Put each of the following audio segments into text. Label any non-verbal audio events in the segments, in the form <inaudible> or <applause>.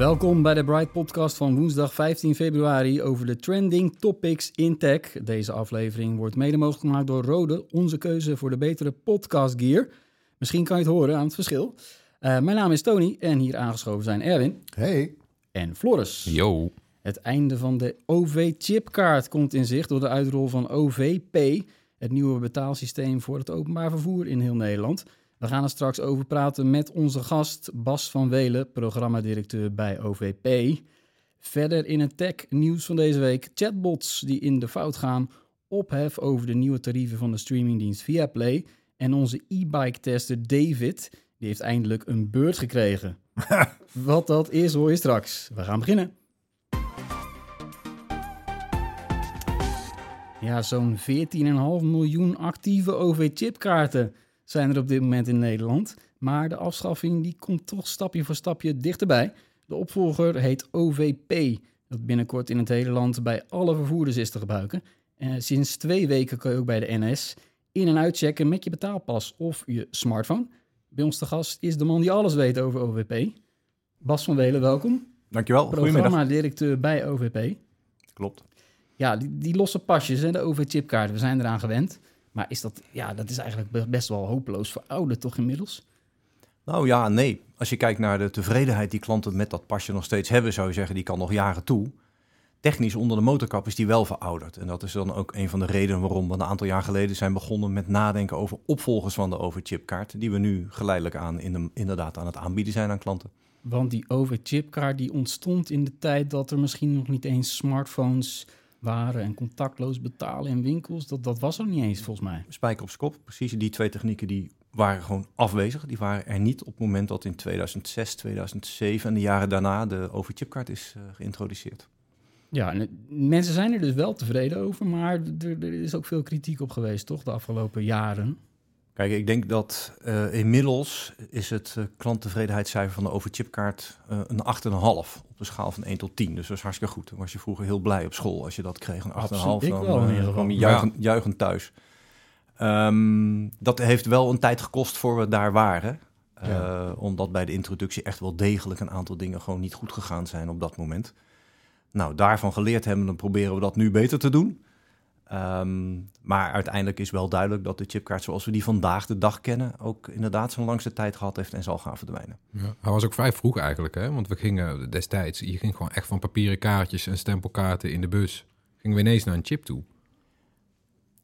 Welkom bij de Bright Podcast van woensdag 15 februari over de trending topics in tech. Deze aflevering wordt mede mogelijk gemaakt door Rode, onze keuze voor de betere podcast gear. Misschien kan je het horen aan het verschil. Uh, mijn naam is Tony en hier aangeschoven zijn Erwin. Hey. En Floris. Yo. Het einde van de OV-chipkaart komt in zicht door de uitrol van OVP, het nieuwe betaalsysteem voor het openbaar vervoer in heel Nederland. We gaan er straks over praten met onze gast Bas van Welen, programmadirecteur bij OVP. Verder in het tech-nieuws van deze week: chatbots die in de fout gaan, ophef over de nieuwe tarieven van de streamingdienst Viaplay en onze e-bike-tester David, die heeft eindelijk een beurt gekregen. <laughs> Wat dat is, hoor je straks. We gaan beginnen. Ja, zo'n 14,5 miljoen actieve OV-chipkaarten zijn er op dit moment in Nederland. Maar de afschaffing die komt toch stapje voor stapje dichterbij. De opvolger heet OVP, dat binnenkort in het hele land bij alle vervoerders is te gebruiken. En eh, sinds twee weken kan je ook bij de NS in- en uitchecken met je betaalpas of je smartphone. Bij ons te gast is de man die alles weet over OVP. Bas van Welen, welkom. Dankjewel. Programma-directeur bij OVP. Klopt. Ja, die, die losse pasjes en de OV-chipkaarten, we zijn eraan gewend. Maar is dat, ja, dat is eigenlijk best wel hopeloos verouderd, toch inmiddels? Nou ja, nee. Als je kijkt naar de tevredenheid die klanten met dat pasje nog steeds hebben, zou je zeggen, die kan nog jaren toe. Technisch onder de motorkap is die wel verouderd. En dat is dan ook een van de redenen waarom we een aantal jaar geleden zijn begonnen met nadenken over opvolgers van de overchipkaart. Die we nu geleidelijk aan in de, inderdaad aan het aanbieden zijn aan klanten. Want die overchipkaart die ontstond in de tijd dat er misschien nog niet eens smartphones waren en contactloos betalen in winkels. Dat, dat was er niet eens volgens mij. Spijker op kop, precies. Die twee technieken die waren gewoon afwezig. Die waren er niet op het moment dat in 2006, 2007 en de jaren daarna de overchipkaart is uh, geïntroduceerd. Ja, en mensen zijn er dus wel tevreden over, maar er, er, is ook veel kritiek op geweest, toch, de afgelopen jaren? Kijk, ik denk dat uh, inmiddels is het uh, klanttevredenheidscijfer van de overchipkaart uh, een 8,5 op een schaal van 1 tot 10. Dus dat is hartstikke goed. Dan was je vroeger heel blij op school als je dat kreeg. Een 8,5, dan kwam je juichend, thuis. Um, dat heeft wel een tijd gekost voor we daar waren. Ja. Omdat bij de introductie echt wel degelijk een aantal dingen gewoon niet goed gegaan zijn op dat moment. Nou, daarvan geleerd hebben, dan proberen we dat nu beter te doen. Um, maar uiteindelijk is wel duidelijk dat de chipkaart zoals we die vandaag de dag kennen... ook inderdaad zo'n langste tijd gehad heeft en zal gaan verdwijnen. Ja, hij was ook vrij vroeg eigenlijk, hè? Want we gingen destijds... je ging gewoon echt van papieren kaartjes en stempelkaarten in de bus... gingen we ineens naar een chip toe.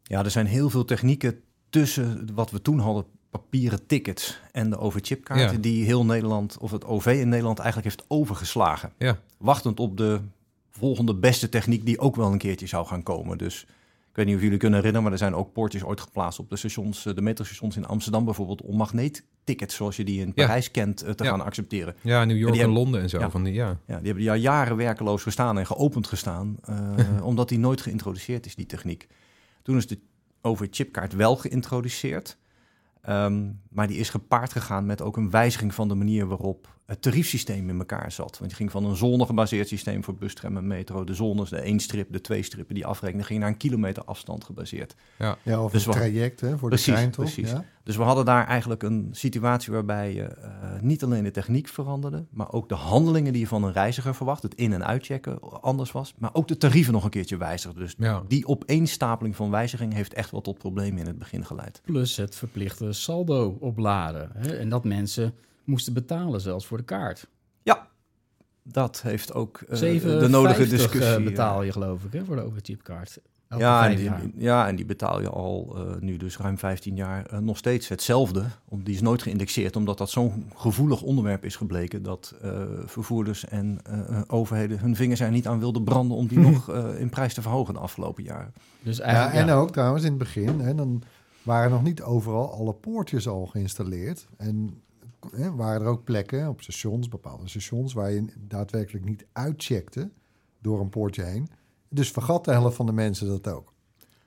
Ja, er zijn heel veel technieken tussen wat we toen hadden... papieren tickets en de overchipkaarten... Ja. die heel Nederland, of het OV in Nederland eigenlijk heeft overgeslagen. Ja. Wachtend op de volgende beste techniek die ook wel een keertje zou gaan komen. Dus... Ik weet niet of jullie kunnen herinneren, maar er zijn ook poortjes ooit geplaatst op de stations, de metrostations in Amsterdam bijvoorbeeld, om magneettickets zoals je die in Parijs ja. kent te ja. gaan accepteren. Ja, New York en, Londen en zo. Ja. Van die, ja. ja, die hebben ja jaren werkeloos gestaan en geopend gestaan, uh, <laughs> omdat die nooit geïntroduceerd is, die techniek. Toen is de over-chipkaart wel geïntroduceerd. Um, maar die is gepaard gegaan met ook een wijziging van de manier waarop het tariefsysteem in elkaar zat. Want je ging van een zone-gebaseerd systeem voor bus, tram en metro. De zones, de één strip, de twee strippen, die afrekenen, ging naar een kilometer afstand gebaseerd. Ja, ja of dus een traject hè, voor precies, de trein, toch? Precies. Ja? Dus we hadden daar eigenlijk een situatie waarbij je uh, niet alleen de techniek veranderde, maar ook de handelingen die je van een reiziger verwacht, het in- en uitchecken, anders was. Maar ook de tarieven nog een keertje wijzigden. Dus ja. die opeenstapeling van wijziging heeft echt wel tot problemen in het begin geleid. Plus het verplichte saldo opladen. Hè? En dat mensen moesten betalen zelfs voor de kaart. Ja, dat heeft ook uh, de nodige discussie. betaal je geloof ik hè, voor de overchipkaart. ja, en die, ja, en die betaal je al uh, nu dus ruim 15 jaar uh, nog steeds hetzelfde. Om, die is nooit geïndexeerd, omdat dat zo'n gevoelig onderwerp is gebleken... dat uh, vervoerders en overheden hun vingers er niet aan wilden branden... om die <laughs> nog in prijs te verhogen de afgelopen jaren. Dus eigenlijk, ja, en ook trouwens in het begin, hè, dan waren nog niet overal alle poortjes al geïnstalleerd. En hè, waren er ook plekken op stations, bepaalde stations... waar je daadwerkelijk niet uitcheckte door een poortje heen... Dus vergat de helft van de mensen dat ook.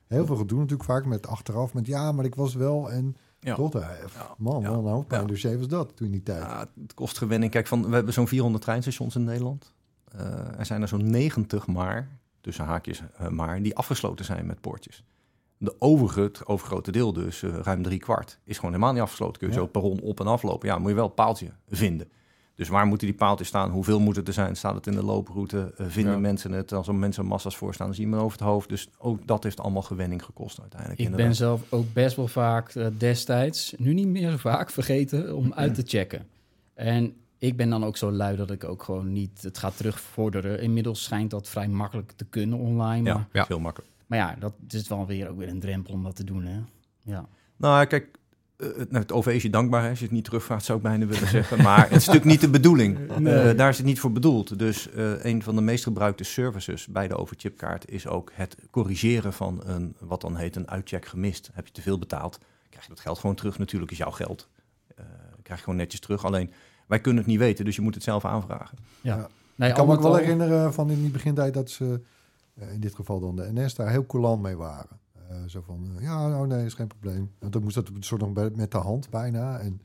Heel veel gedoe natuurlijk vaak met achteraf met ja, maar ik was wel en ja. tot uh, man, ja. een hoofdpijn. Ja. Dus was dat toen in die tijd. Ja, het kost gewenning. Kijk, van, we hebben zo'n 400 treinstations in Nederland. Uh, er zijn er zo'n 90 maar, tussen haakjes uh, maar, die afgesloten zijn met poortjes. De overige, het overgrote deel dus, ruim drie kwart, is gewoon helemaal niet afgesloten. Kun je zo perron op en aflopen. Ja, moet je wel een paaltje vinden. Dus waar moeten die paaltjes staan? Hoeveel moeten er zijn? Staat het in de looproute? Uh, vinden mensen het? Als er mensen massa's voor staan, dan zien we over het hoofd. Dus ook dat heeft allemaal gewenning gekost uiteindelijk. Ik ben zelf ook best wel vaak uh, destijds, nu niet meer zo vaak, vergeten om <clears throat> uit te checken. En ik ben dan ook zo lui dat ik ook gewoon niet het ga terugvorderen. Inmiddels schijnt dat vrij makkelijk te kunnen online. Maar, ja, veel makkelijker. Maar ja, dat is wel weer ook weer een drempel om dat te doen. Hè? Ja. Nou, kijk, uh, nou, het OV is je dankbaar, als je het niet terugvraagt, zou ik bijna willen <laughs> zeggen. Maar het is natuurlijk niet de bedoeling. <laughs> Nee. Uh, daar is het niet voor bedoeld. Dus uh, een van de meest gebruikte services bij de overchipkaart is ook het corrigeren van een, wat dan heet een uitcheck gemist. Heb je te veel betaald, krijg je dat geld gewoon terug. Natuurlijk is jouw geld. krijg je gewoon netjes terug. Alleen, wij kunnen het niet weten, dus je moet het zelf aanvragen. Ja. Nee, ik kan me ook wel herinneren van in die begintijd dat ze, in dit geval dan de NS, daar heel coulant mee waren. Uh, zo van, uh, ja, nou nee, is geen probleem. Want dan moest dat een soort nog met de hand bijna. En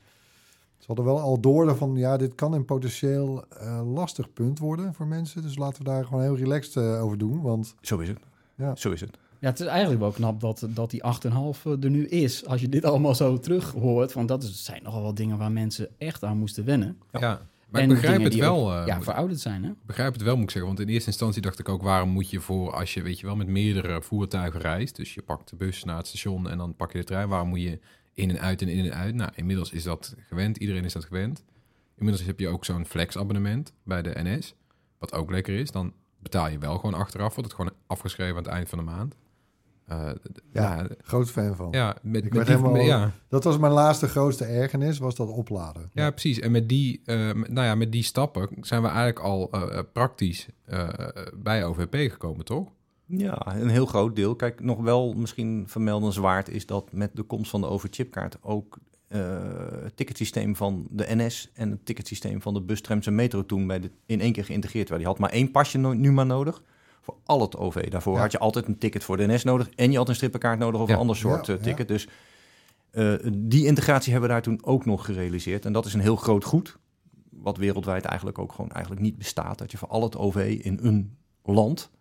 ze hadden wel al door van, ja, dit kan een potentieel uh, lastig punt worden voor mensen. Dus laten we daar gewoon heel relaxed over doen. Want, zo is het. Ja. Zo is het. Ja, het is eigenlijk wel knap dat, dat die 8,5 er nu is. Als je dit allemaal zo terug hoort. Want dat zijn nogal wel dingen waar mensen echt aan moesten wennen. ja. Maar ik begrijp het wel. Ook, ja, verouderd zijn. Hè? begrijp het wel, moet ik zeggen. Want in eerste instantie dacht ik ook, waarom moet je voor als je, weet je wel, met meerdere voertuigen reist. Dus je pakt de bus naar het station en dan pak je de trein. Waarom moet je in en uit en in en uit? Nou, inmiddels is dat gewend. Iedereen is dat gewend. Inmiddels heb je ook zo'n flex-abonnement bij de NS. Wat ook lekker is. Dan betaal je wel gewoon achteraf. Wordt het gewoon afgeschreven aan het eind van de maand. Uh, ja, ja, groot fan van. Ja, met, ik met die, helemaal, ja. Dat was mijn laatste grootste ergernis, was dat opladen. Ja, precies. En met die, uh, met, nou ja, met die stappen zijn we eigenlijk al uh, praktisch bij OVP gekomen, toch? Ja, een heel groot deel. Kijk, nog wel misschien vermeldenswaard is dat met de komst van de overchipkaart ook het ticketsysteem van de NS en het ticketsysteem van de bus, trams en metro toen bij de, in één keer geïntegreerd werden. Die had maar één pasje no nu maar nodig voor al het OV. Daarvoor had je altijd een ticket voor de NS nodig en je had een strippenkaart nodig of een ander soort uh, ticket. Dus uh, die integratie hebben we daar toen ook nog gerealiseerd. En dat is een heel groot goed, wat wereldwijd eigenlijk ook gewoon eigenlijk niet bestaat. Dat je voor al het OV in een land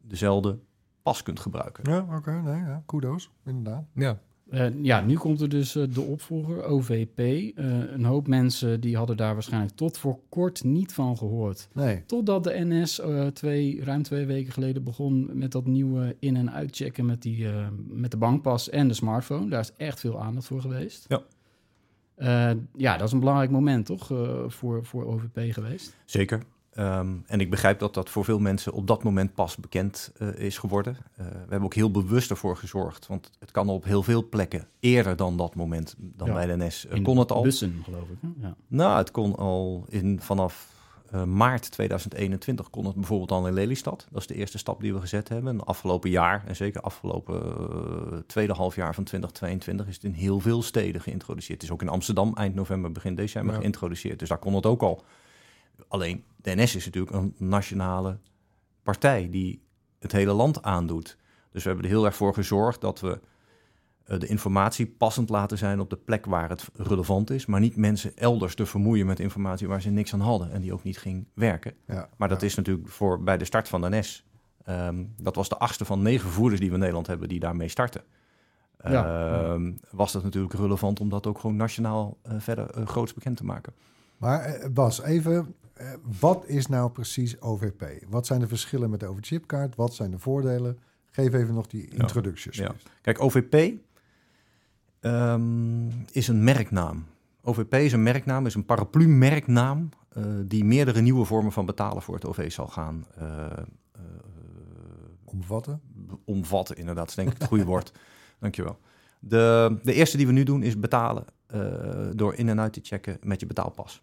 dezelfde pas kunt gebruiken. Ja, oké, okay, nee, ja, kudos, inderdaad. Ja, uh, ja, nu komt er dus uh, de opvolger, OVP. Uh, eh, een hoop mensen die hadden daar waarschijnlijk tot voor kort niet van gehoord. Nee. Totdat de NS twee, ruim twee weken geleden begon met dat nieuwe in- en uitchecken met, die, met de bankpas en de smartphone. Daar is echt veel aandacht voor geweest. Ja. ja, dat is een belangrijk moment toch voor, voor OVP geweest? Zeker. Um, en ik begrijp dat dat voor veel mensen op dat moment pas bekend uh, is geworden. Uh, we hebben ook heel bewust ervoor gezorgd, want het kan op heel veel plekken eerder dan dat moment, dan ja. bij de NS. Uh, kon het al. bussen, geloof ik. Hè? Ja. Nou, het kon al in, vanaf maart 2021 kon het bijvoorbeeld al in Lelystad. Dat is de eerste stap die we gezet hebben. En afgelopen jaar, en zeker afgelopen tweede halfjaar van 2022, is het in heel veel steden geïntroduceerd. Het is ook in Amsterdam eind november, begin december ja. geïntroduceerd. Dus daar kon het ook al. Alleen de NS is natuurlijk een nationale partij die het hele land aandoet. Dus we hebben er heel erg voor gezorgd dat we uh, de informatie passend laten zijn op de plek waar het relevant is, maar niet mensen elders te vermoeien met informatie waar ze niks aan hadden en die ook niet ging werken. Ja, maar dat ja. is natuurlijk voor bij de start van de NS. Um, dat was de achtste van negen vervoerders die we in Nederland hebben die daarmee starten. Ja. Um, was dat natuurlijk relevant om dat ook gewoon nationaal uh, verder uh, groots bekend te maken. Maar uh, Bas, even uh, wat is nou precies OVP? Wat zijn de verschillen met de overchipkaart? Wat zijn de voordelen? Geef even nog die introducties. Ja. Kijk, OVP um, is een merknaam. OVP is een merknaam, is een paraplu-merknaam uh, die meerdere nieuwe vormen van betalen voor het OV zal gaan uh, omvatten. omvatten, inderdaad, is denk ik het goede woord. <laughs> Dankjewel. De, de eerste die we nu doen is betalen eh, door in en uit te checken met je betaalpas.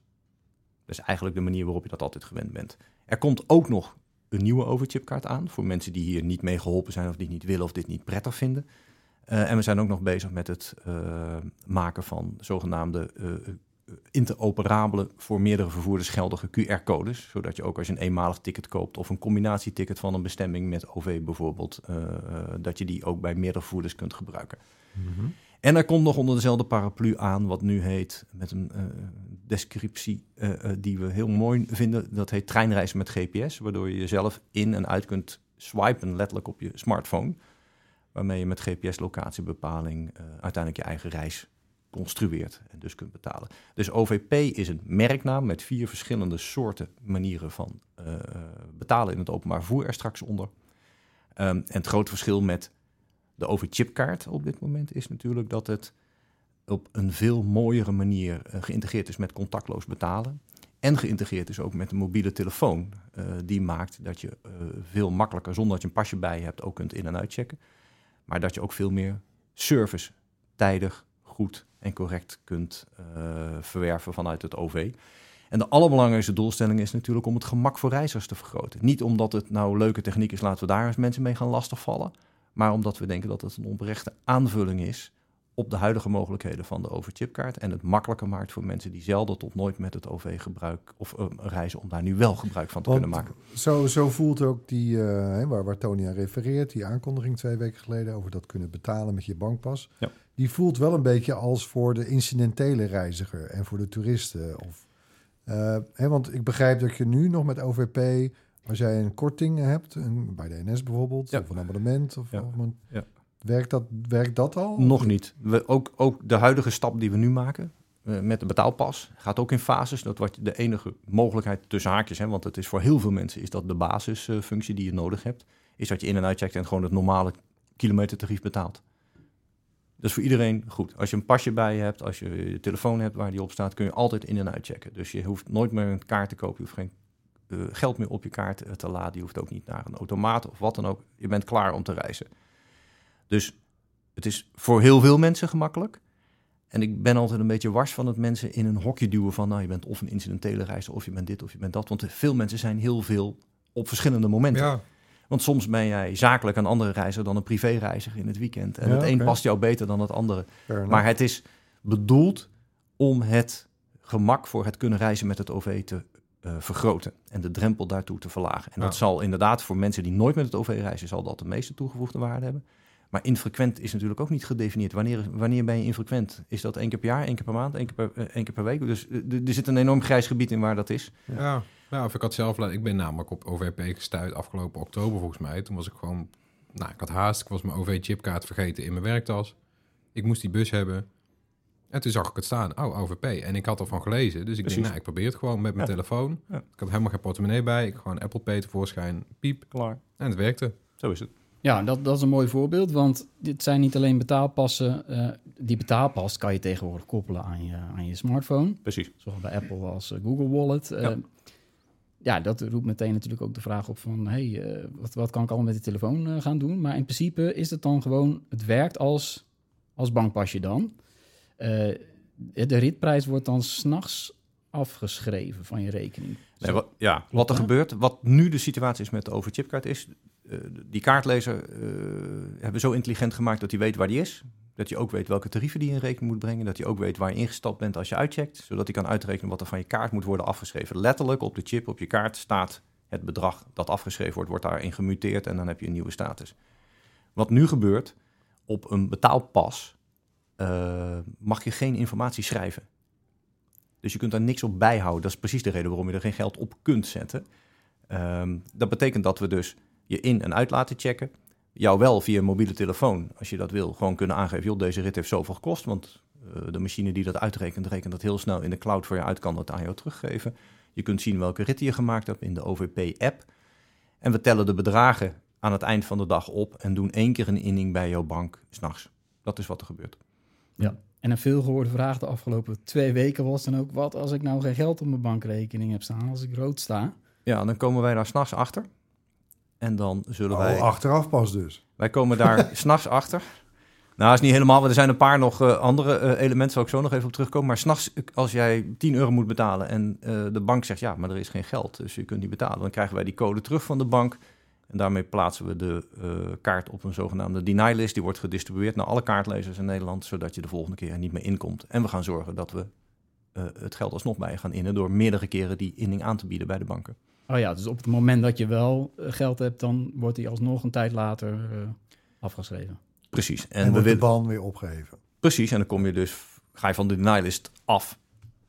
Dat is eigenlijk de manier waarop je dat altijd gewend bent. Er komt ook nog een nieuwe overchipkaart aan voor mensen die hier niet mee geholpen zijn of die niet willen of dit niet prettig vinden. Eh, en we zijn ook nog bezig met het eh, maken van zogenaamde eh, interoperabele voor meerdere vervoerders geldige QR-codes. Zodat je ook als je een eenmalig ticket koopt of een combinatieticket van een bestemming met OV bijvoorbeeld, dat je die ook bij meerdere vervoerders kunt gebruiken. En er komt nog onder dezelfde paraplu aan wat nu heet, met een descriptie eh, eh, die we heel mooi vinden, dat heet treinreizen met GPS, waardoor je jezelf in en uit kunt swipen, letterlijk op je smartphone, waarmee je met GPS-locatiebepaling eh, uiteindelijk je eigen reis construeert en dus kunt betalen. Dus OVP is een merknaam met vier verschillende soorten manieren van betalen in het openbaar vervoer er straks onder. Ehm, en het grote verschil met de overchipkaart op dit moment is natuurlijk dat het op een veel mooiere manier eh, geïntegreerd is met contactloos betalen. En geïntegreerd is ook met een mobiele telefoon. eh, die maakt dat je eh, veel makkelijker, zonder dat je een pasje bij je hebt, ook kunt in- en uitchecken. Maar dat je ook veel meer service tijdig, goed en correct kunt verwerven vanuit het OV. En de allerbelangrijkste doelstelling is natuurlijk om het gemak voor reizigers te vergroten. Niet omdat het nou leuke techniek is, laten we daar eens mensen mee gaan lastigvallen. Maar omdat we denken dat het een oprechte aanvulling is op de huidige mogelijkheden van de overchipkaart. En het makkelijker maakt voor mensen die zelden tot nooit met het OV gebruik of eh, reizen, om daar nu wel gebruik van te Want kunnen maken. Zo, zo voelt ook die, hè, waar, waar Tony aan refereert, die aankondiging twee weken geleden over dat kunnen betalen met je bankpas. Ja. Die voelt wel een beetje als voor de incidentele reiziger en voor de toeristen. Of, eh, hè, want ik begrijp dat je nu nog met OVP, als jij een korting hebt, een, bij de NS bijvoorbeeld, Ja. of een abonnement, of, Ja. of een- Ja. Werkt, dat, werkt dat al? Nog niet. We, ook, ook de huidige stap die we nu maken eh, met de betaalpas gaat ook in fases. Dat wordt de enige mogelijkheid tussen haakjes, hè, want het is voor heel veel mensen is dat de basisfunctie die je nodig hebt, is dat je in en uitcheckt en gewoon het normale kilometertarief betaalt. Dat is voor iedereen goed. Als je een pasje bij je hebt, als je je telefoon hebt waar die op staat, kun je altijd in en uitchecken. Dus je hoeft nooit meer een kaart te kopen, je hoeft geen eh, geld meer op je kaart eh, te laden, je hoeft ook niet naar een automaat of wat dan ook. Je bent klaar om te reizen. Dus het is voor heel veel mensen gemakkelijk. En ik ben altijd een beetje wars van het mensen in een hokje duwen van... nou, je bent of een incidentele reiziger, of je bent dit, of je bent dat. Want veel mensen zijn heel veel op verschillende momenten. Ja, Want soms ben jij zakelijk een andere reiziger dan een privéreiziger in het weekend. En Ja, het een past jou beter dan het andere. Maar het is bedoeld om het gemak voor het kunnen reizen met het OV te eh, vergroten. En de drempel daartoe te verlagen. En dat zal inderdaad voor mensen die nooit met het OV reizen... zal dat de meeste toegevoegde waarde hebben. Maar infrequent is natuurlijk ook niet gedefinieerd. Wanneer, wanneer ben je infrequent? Is dat één keer per jaar, één keer per maand, één keer per, eh, één keer per week? Dus eh, er er zit een enorm grijs gebied in waar dat is. ja. ja, of ik had zelf... Ik ben namelijk op OVP gestuurd afgelopen oktober volgens mij. Toen was ik gewoon... Nou, ik had haast. Ik was mijn OV-chipkaart vergeten in mijn werktas. Ik moest die bus hebben. En toen zag ik het staan. Oh, OVP. En ik had ervan gelezen. Dus ik Precies. denk, nou, ik probeer het gewoon met mijn Ja. telefoon. Ja. Ik had helemaal geen portemonnee bij. Ik gewoon Apple Pay tevoorschijn. Piep. Klaar. En het werkte. Zo is het. Ja, dat, dat is een mooi voorbeeld, want dit zijn niet alleen betaalpassen. eh, die betaalpas kan je tegenwoordig koppelen aan je, aan je smartphone, Precies. zowel bij Apple als eh, Google Wallet. Eh, Ja. ja. dat roept meteen natuurlijk ook de vraag op van, hey, eh, wat, wat kan ik allemaal met die telefoon gaan doen? Maar in principe is het dan gewoon, het werkt als, als bankpasje dan. Eh, de ritprijs wordt dan s'nachts afgeschreven van je rekening. Nee, wat, ja, wat er gebeurt, wat nu de situatie is met de overchipkaart is, die kaartlezer eh, hebben we zo intelligent gemaakt dat hij weet waar die is. Dat je ook weet welke tarieven die in rekening moet brengen. Dat je ook weet waar je ingestapt bent als je uitcheckt. Zodat hij kan uitrekenen wat er van je kaart moet worden afgeschreven. Letterlijk op de chip, op je kaart staat het bedrag dat afgeschreven wordt, wordt daarin gemuteerd en dan heb je een nieuwe status. Wat nu gebeurt, op een betaalpas eh, mag je geen informatie schrijven. Dus je kunt daar niks op bijhouden. Dat is precies de reden waarom je er geen geld op kunt zetten. Ehm, dat betekent dat we dus je in- en uit laten checken. Jou wel via een mobiele telefoon, als je dat wil, gewoon kunnen aangeven... joh, deze rit heeft zoveel gekost, want eh, de machine die dat uitrekent... rekent dat heel snel in de cloud voor je uit, kan dat aan jou teruggeven. Je kunt zien welke ritten je gemaakt hebt in de OVP-app. En we tellen de bedragen aan het eind van de dag op... en doen één keer een inning bij jouw bank s'nachts. Dat is wat er gebeurt. En een veelgehoorde vraag de afgelopen twee weken was dan ook... wat als ik nou geen geld op mijn bankrekening heb staan, als ik rood sta? Ja, dan komen wij daar s'nachts achter. En dan zullen Oh, wij... achteraf pas dus. Wij komen daar <laughs> s'nachts achter. Nou, is niet helemaal, want er zijn een paar nog eh, andere eh, elementen, zal ik zo nog even op terugkomen. Maar s'nachts, als jij 10 euro moet betalen en eh, de bank zegt ja, maar er is geen geld, dus je kunt niet betalen, dan krijgen wij die code terug van de bank. En daarmee plaatsen we de eh, kaart op een zogenaamde deny list. Die wordt gedistribueerd naar alle kaartlezers in Nederland, zodat je de volgende keer er niet meer inkomt. En we gaan zorgen dat we eh, het geld alsnog bij je gaan innen door meerdere keren die inning aan te bieden bij de banken. Oh ja, dus op het moment dat je wel eh, geld hebt, dan wordt die alsnog een tijd later eh, afgeschreven. Precies. En, En, we willen. ban weer opgeheven. Precies, en dan kom je dus, ga je van de denialist af.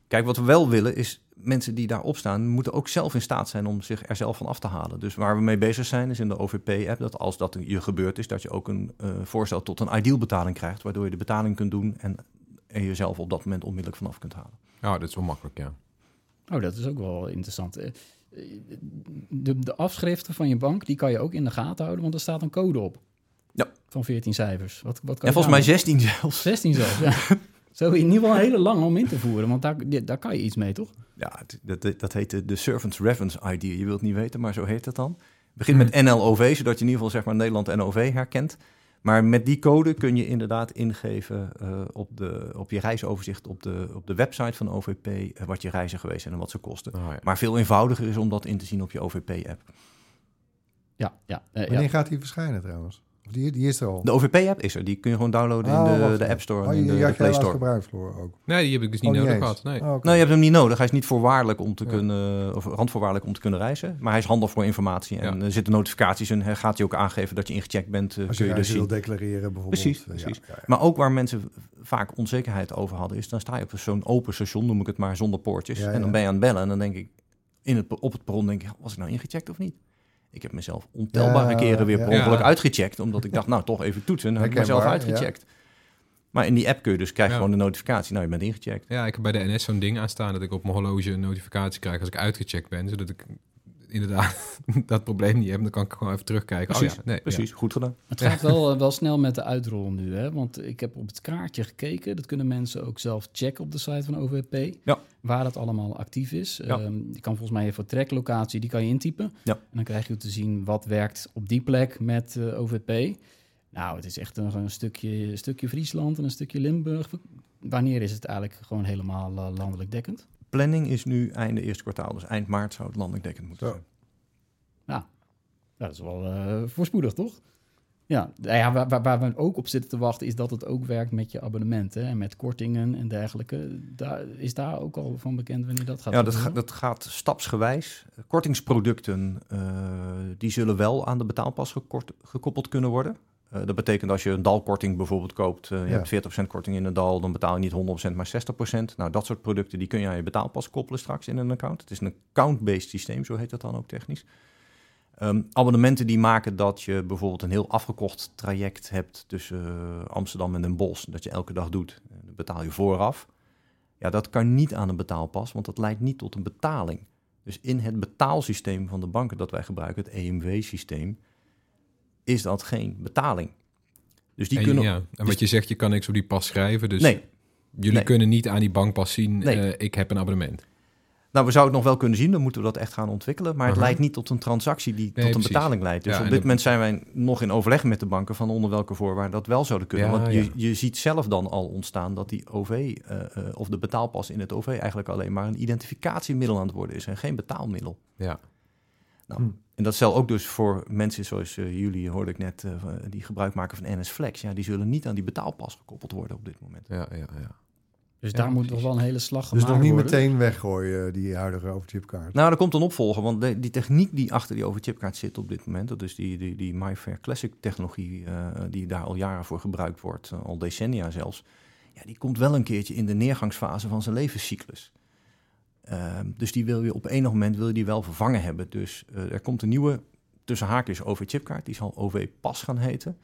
Kijk, wat we wel willen is, mensen die daarop staan, moeten ook zelf in staat zijn om zich er zelf van af te halen. Dus waar we mee bezig zijn, is in de OVP-app, dat als dat je gebeurd is, dat je ook een eh, voorstel tot een ideal betaling krijgt, waardoor je de betaling kunt doen en er jezelf op dat moment onmiddellijk vanaf kunt halen. Ja, dat is wel makkelijk, ja. Oh, dat is ook wel interessant. De, de afschriften van je bank, die kan je ook in de gaten houden, want er staat een code op. Ja. Van 14 cijfers. Wat, wat kan En volgens mij daar 16 zelfs. nog- 16 zelfs, ja. <laughs> Zo in ieder geval hele lang om in te voeren, want daar, daar kan je iets mee, toch? Ja, dat, dat, dat heet de, Servants Reference ID. Je wilt het niet weten, maar zo heet het dan. Begin met NLOV, zodat je in ieder geval zeg maar Nederland NOV herkent. Maar met die code kun je inderdaad ingeven eh, op, de, op je reisoverzicht op de, op de website van OVP eh, wat je reizen geweest zijn en wat ze kosten. Oh, ja. Maar veel eenvoudiger is om dat in te zien op je OVP-app. Ja, ja. eh, Wanneer ja. gaat die verschijnen trouwens? Die, die is er al. De OVP-app is er, die kun je gewoon downloaden Oh, in de, wacht de even. App Store Oh, en in je- de, de Play Store. gebruikt voor ook. Nee, die heb ik dus niet Oh, nodig gehad. Nee. Oh. Nou, je hebt hem niet nodig. Hij is niet voorwaardelijk om te Ja. kunnen, of randvoorwaardelijk om te kunnen reizen. Maar hij is handig voor informatie. En Ja. er zitten notificaties in. Hij gaat je ook aangeven dat je ingecheckt bent. eh, Als kun je je dus wil declareren bijvoorbeeld. Precies, Eh, ja, precies. ja, ja. Maar ook waar mensen vaak onzekerheid over hadden, is dan sta je op zo'n open station, noem ik het maar, zonder poortjes. Ja, En dan ben je aan het bellen en dan denk ik, in het, op het perron denk ik, was ik nou ingecheckt of niet? Ik heb mezelf ontelbare Ja, keren weer ja. per ongeluk uitgecheckt, omdat ik dacht, nou toch even toetsen. En dan heb ik mezelf uitgecheckt. Maar in die app kun je dus krijg je Ja. gewoon de notificatie, nou je bent ingecheckt. Ja, ik heb bij de NS zo'n ding aanstaan dat ik op mijn horloge een notificatie krijg als ik uitgecheckt ben. Zodat ik inderdaad <laughs> dat probleem niet heb. Dan kan ik gewoon even terugkijken. Precies, oh, ja, nee, Precies, goed gedaan. Het gaat wel, eh, wel snel met de uitrol nu, hè? want ik heb op het kaartje gekeken. Dat kunnen mensen ook zelf checken op de site van OVP, Ja. waar dat allemaal actief is. Ja. Ehm, je kan volgens mij je vertreklocatie, die kan je intypen. Ja. En dan krijg je te zien wat werkt op die plek met eh, OVP. Nou, het is echt een, een stukje, stukje Friesland en een stukje Limburg. Wanneer is het eigenlijk gewoon helemaal eh, landelijk dekkend? Planning is nu einde eerste kwartaal, dus eind maart zou het landelijk dekkend moeten Zo. zijn. Ja, dat is wel eh, voorspoedig, toch? Ja, nou ja waar, waar, waar we ook op zitten te wachten is dat het ook werkt met je abonnementen en met kortingen en dergelijke. Daar, is daar ook al van bekend wanneer dat gaat Ja, dat, dat gaat stapsgewijs. Kortingsproducten eh, die zullen wel aan de betaalpas gekort, gekoppeld kunnen worden. Eh, dat betekent als je een dalkorting bijvoorbeeld koopt, eh, je Ja. hebt 40% korting in een dal, dan betaal je niet 100% maar 60%. Nou, dat soort producten die kun je aan je betaalpas koppelen straks in een account. Het is een account-based systeem, zo heet dat dan ook technisch. Ehm, abonnementen die maken dat je bijvoorbeeld een heel afgekocht traject hebt tussen eh, Amsterdam en Den Bosch, dat je elke dag doet. Dat betaal je vooraf. Ja, dat kan niet aan een betaalpas, want dat leidt niet tot een betaling. Dus in het betaalsysteem van de banken dat wij gebruiken, het EMW-systeem, is dat geen betaling. Dus die en, kunnen... ja, en dus- wat je zegt, je kan niks op die pas schrijven. Dus nee, jullie nee. kunnen niet aan die bankpas zien, Nee. eh, ik heb een abonnement. nou we zouden het nog wel kunnen zien, dan moeten we dat echt gaan ontwikkelen. Maar het Aha. leidt niet tot een transactie die tot een precies. betaling leidt. Dus Ja, op dit dat- moment zijn wij nog in overleg met de banken van onder welke voorwaarden dat wel zouden kunnen. Ja, Want ja. je, je ziet zelf dan al ontstaan dat die OV eh, eh, of de betaalpas in het OV eigenlijk alleen maar een identificatiemiddel aan het worden is en geen betaalmiddel. Ja. Nou, Hm. En dat zal ook dus voor mensen zoals eh, jullie, hoorde ik net, eh, die gebruik maken van NS Flex. Ja, die zullen niet aan die betaalpas gekoppeld worden op dit moment. Ja, ja, ja. Dus Ja, daar moet nog wel een hele slag Dus gemaakt nog niet worden. meteen weggooien, die huidige overchipkaart. Nou, er komt een opvolger, want de- die techniek die achter die overchipkaart zit op dit moment, dat is die, die, die MyFair Classic technologie, eh, die daar al jaren voor gebruikt wordt, eh, al decennia zelfs, ja, die komt wel een keertje in de neergangsfase van zijn levenscyclus. Ehm, dus die wil je op enig moment wil je die wel vervangen hebben. Dus eh, er komt een nieuwe, tussen haakjes, OV-chipkaart, die zal OV-pas gaan heten.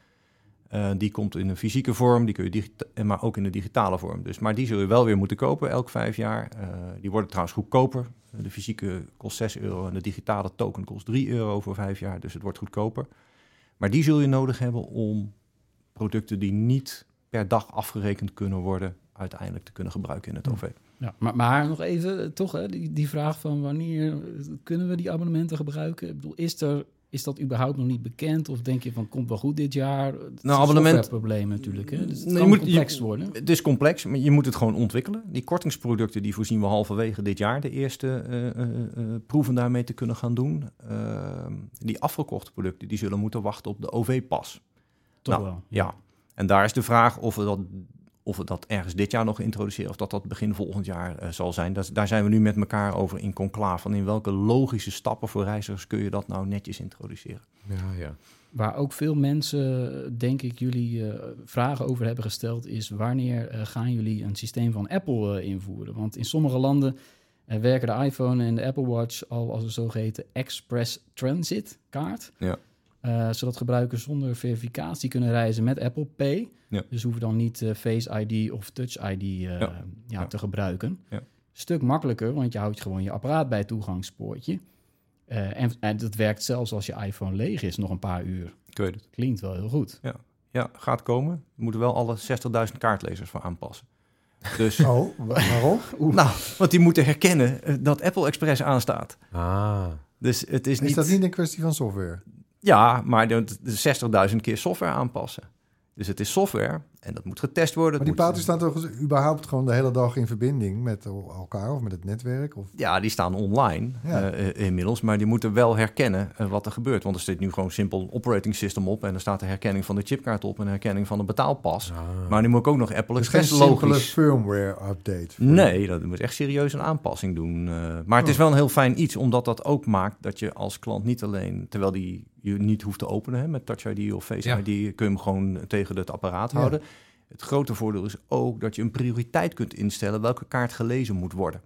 Eh, die komt in een fysieke vorm, die kun je maar ook in een digitale vorm. Dus, maar die zul je wel weer moeten kopen elk vijf jaar. Eh, die worden trouwens goedkoper. De fysieke kost 6 euro en de digitale token kost 3 euro voor vijf jaar. Dus het wordt goedkoper. Maar die zul je nodig hebben om producten die niet per dag afgerekend kunnen worden, uiteindelijk te kunnen gebruiken in het OV. Ja, maar, maar nog even, eh, toch, hè, die, die vraag van wanneer eh, kunnen we die abonnementen gebruiken? Ik bedoel, is er, is dat überhaupt nog niet bekend? Of denk je van, komt wel goed dit jaar? Het Nou, abonnement- probleem natuurlijk. Hè? Dus het Nee, kan moet- complex je- worden. Het is complex, maar je moet het gewoon ontwikkelen. Die kortingsproducten die voorzien we halverwege dit jaar de eerste eh, eh, eh, proeven daarmee te kunnen gaan doen. Ehm, die afgekochte producten die zullen moeten wachten op de OV-pas. Toch Nou, wel. Ja, en daar is de vraag of we dat, of we dat ergens dit jaar nog introduceren of dat dat begin volgend jaar eh, zal zijn. Dat, daar zijn we nu met elkaar over in conclave. Van in welke logische stappen voor reizigers kun je dat nou netjes introduceren? Ja, ja. Waar ook veel mensen, denk ik, jullie eh, vragen over hebben gesteld, is wanneer eh, gaan jullie een systeem van Apple eh, invoeren? Want in sommige landen eh, werken de iPhone en de Apple Watch al als een zogeheten Express Transit kaart. Ja. Eh, zodat gebruikers zonder verificatie kunnen reizen met Apple Pay. Ja. Dus hoeven dan niet eh, Face ID of Touch ID eh, ja. Ja. te gebruiken. Ja. Stuk makkelijker, want je houdt gewoon je apparaat bij het toegangspoortje. Eh, en, en dat werkt zelfs als je iPhone leeg is, nog een paar uur. Ik weet het. Klinkt wel heel goed. Ja, gaat komen. We moeten wel alle 60.000 kaartlezers voor aanpassen. Dus, Oh, wa- waarom? <laughs> nou, want die moeten herkennen dat Apple Express aanstaat. Ah. Dus het is Is niet... dat niet een kwestie van software? Ja, maar de, de 60.000 keer software aanpassen. Dus het is software en dat moet getest worden. Maar die moet- paaltjes staan toch überhaupt gewoon de hele dag in verbinding met elkaar of met het netwerk? Of... Ja, die staan online Ja. eh, eh, inmiddels, maar die moeten wel herkennen eh, wat er gebeurt. Want er zit nu gewoon simpel operating system op en er staat de herkenning van de chipkaart op en de herkenning van de betaalpas. Ah. Maar nu moet ik ook nog Apple Dus geen Express logisch. firmware update. Nee, dat moet echt serieus een aanpassing doen. eh. maar het is wel een heel fijn iets, omdat dat ook maakt dat je als klant niet alleen, terwijl die je niet hoeft te openen hè, met Touch ID of Face Ja. ID, kun je hem gewoon tegen het apparaat Ja. Het grote voordeel is ook dat je een prioriteit kunt instellen welke kaart gelezen moet worden.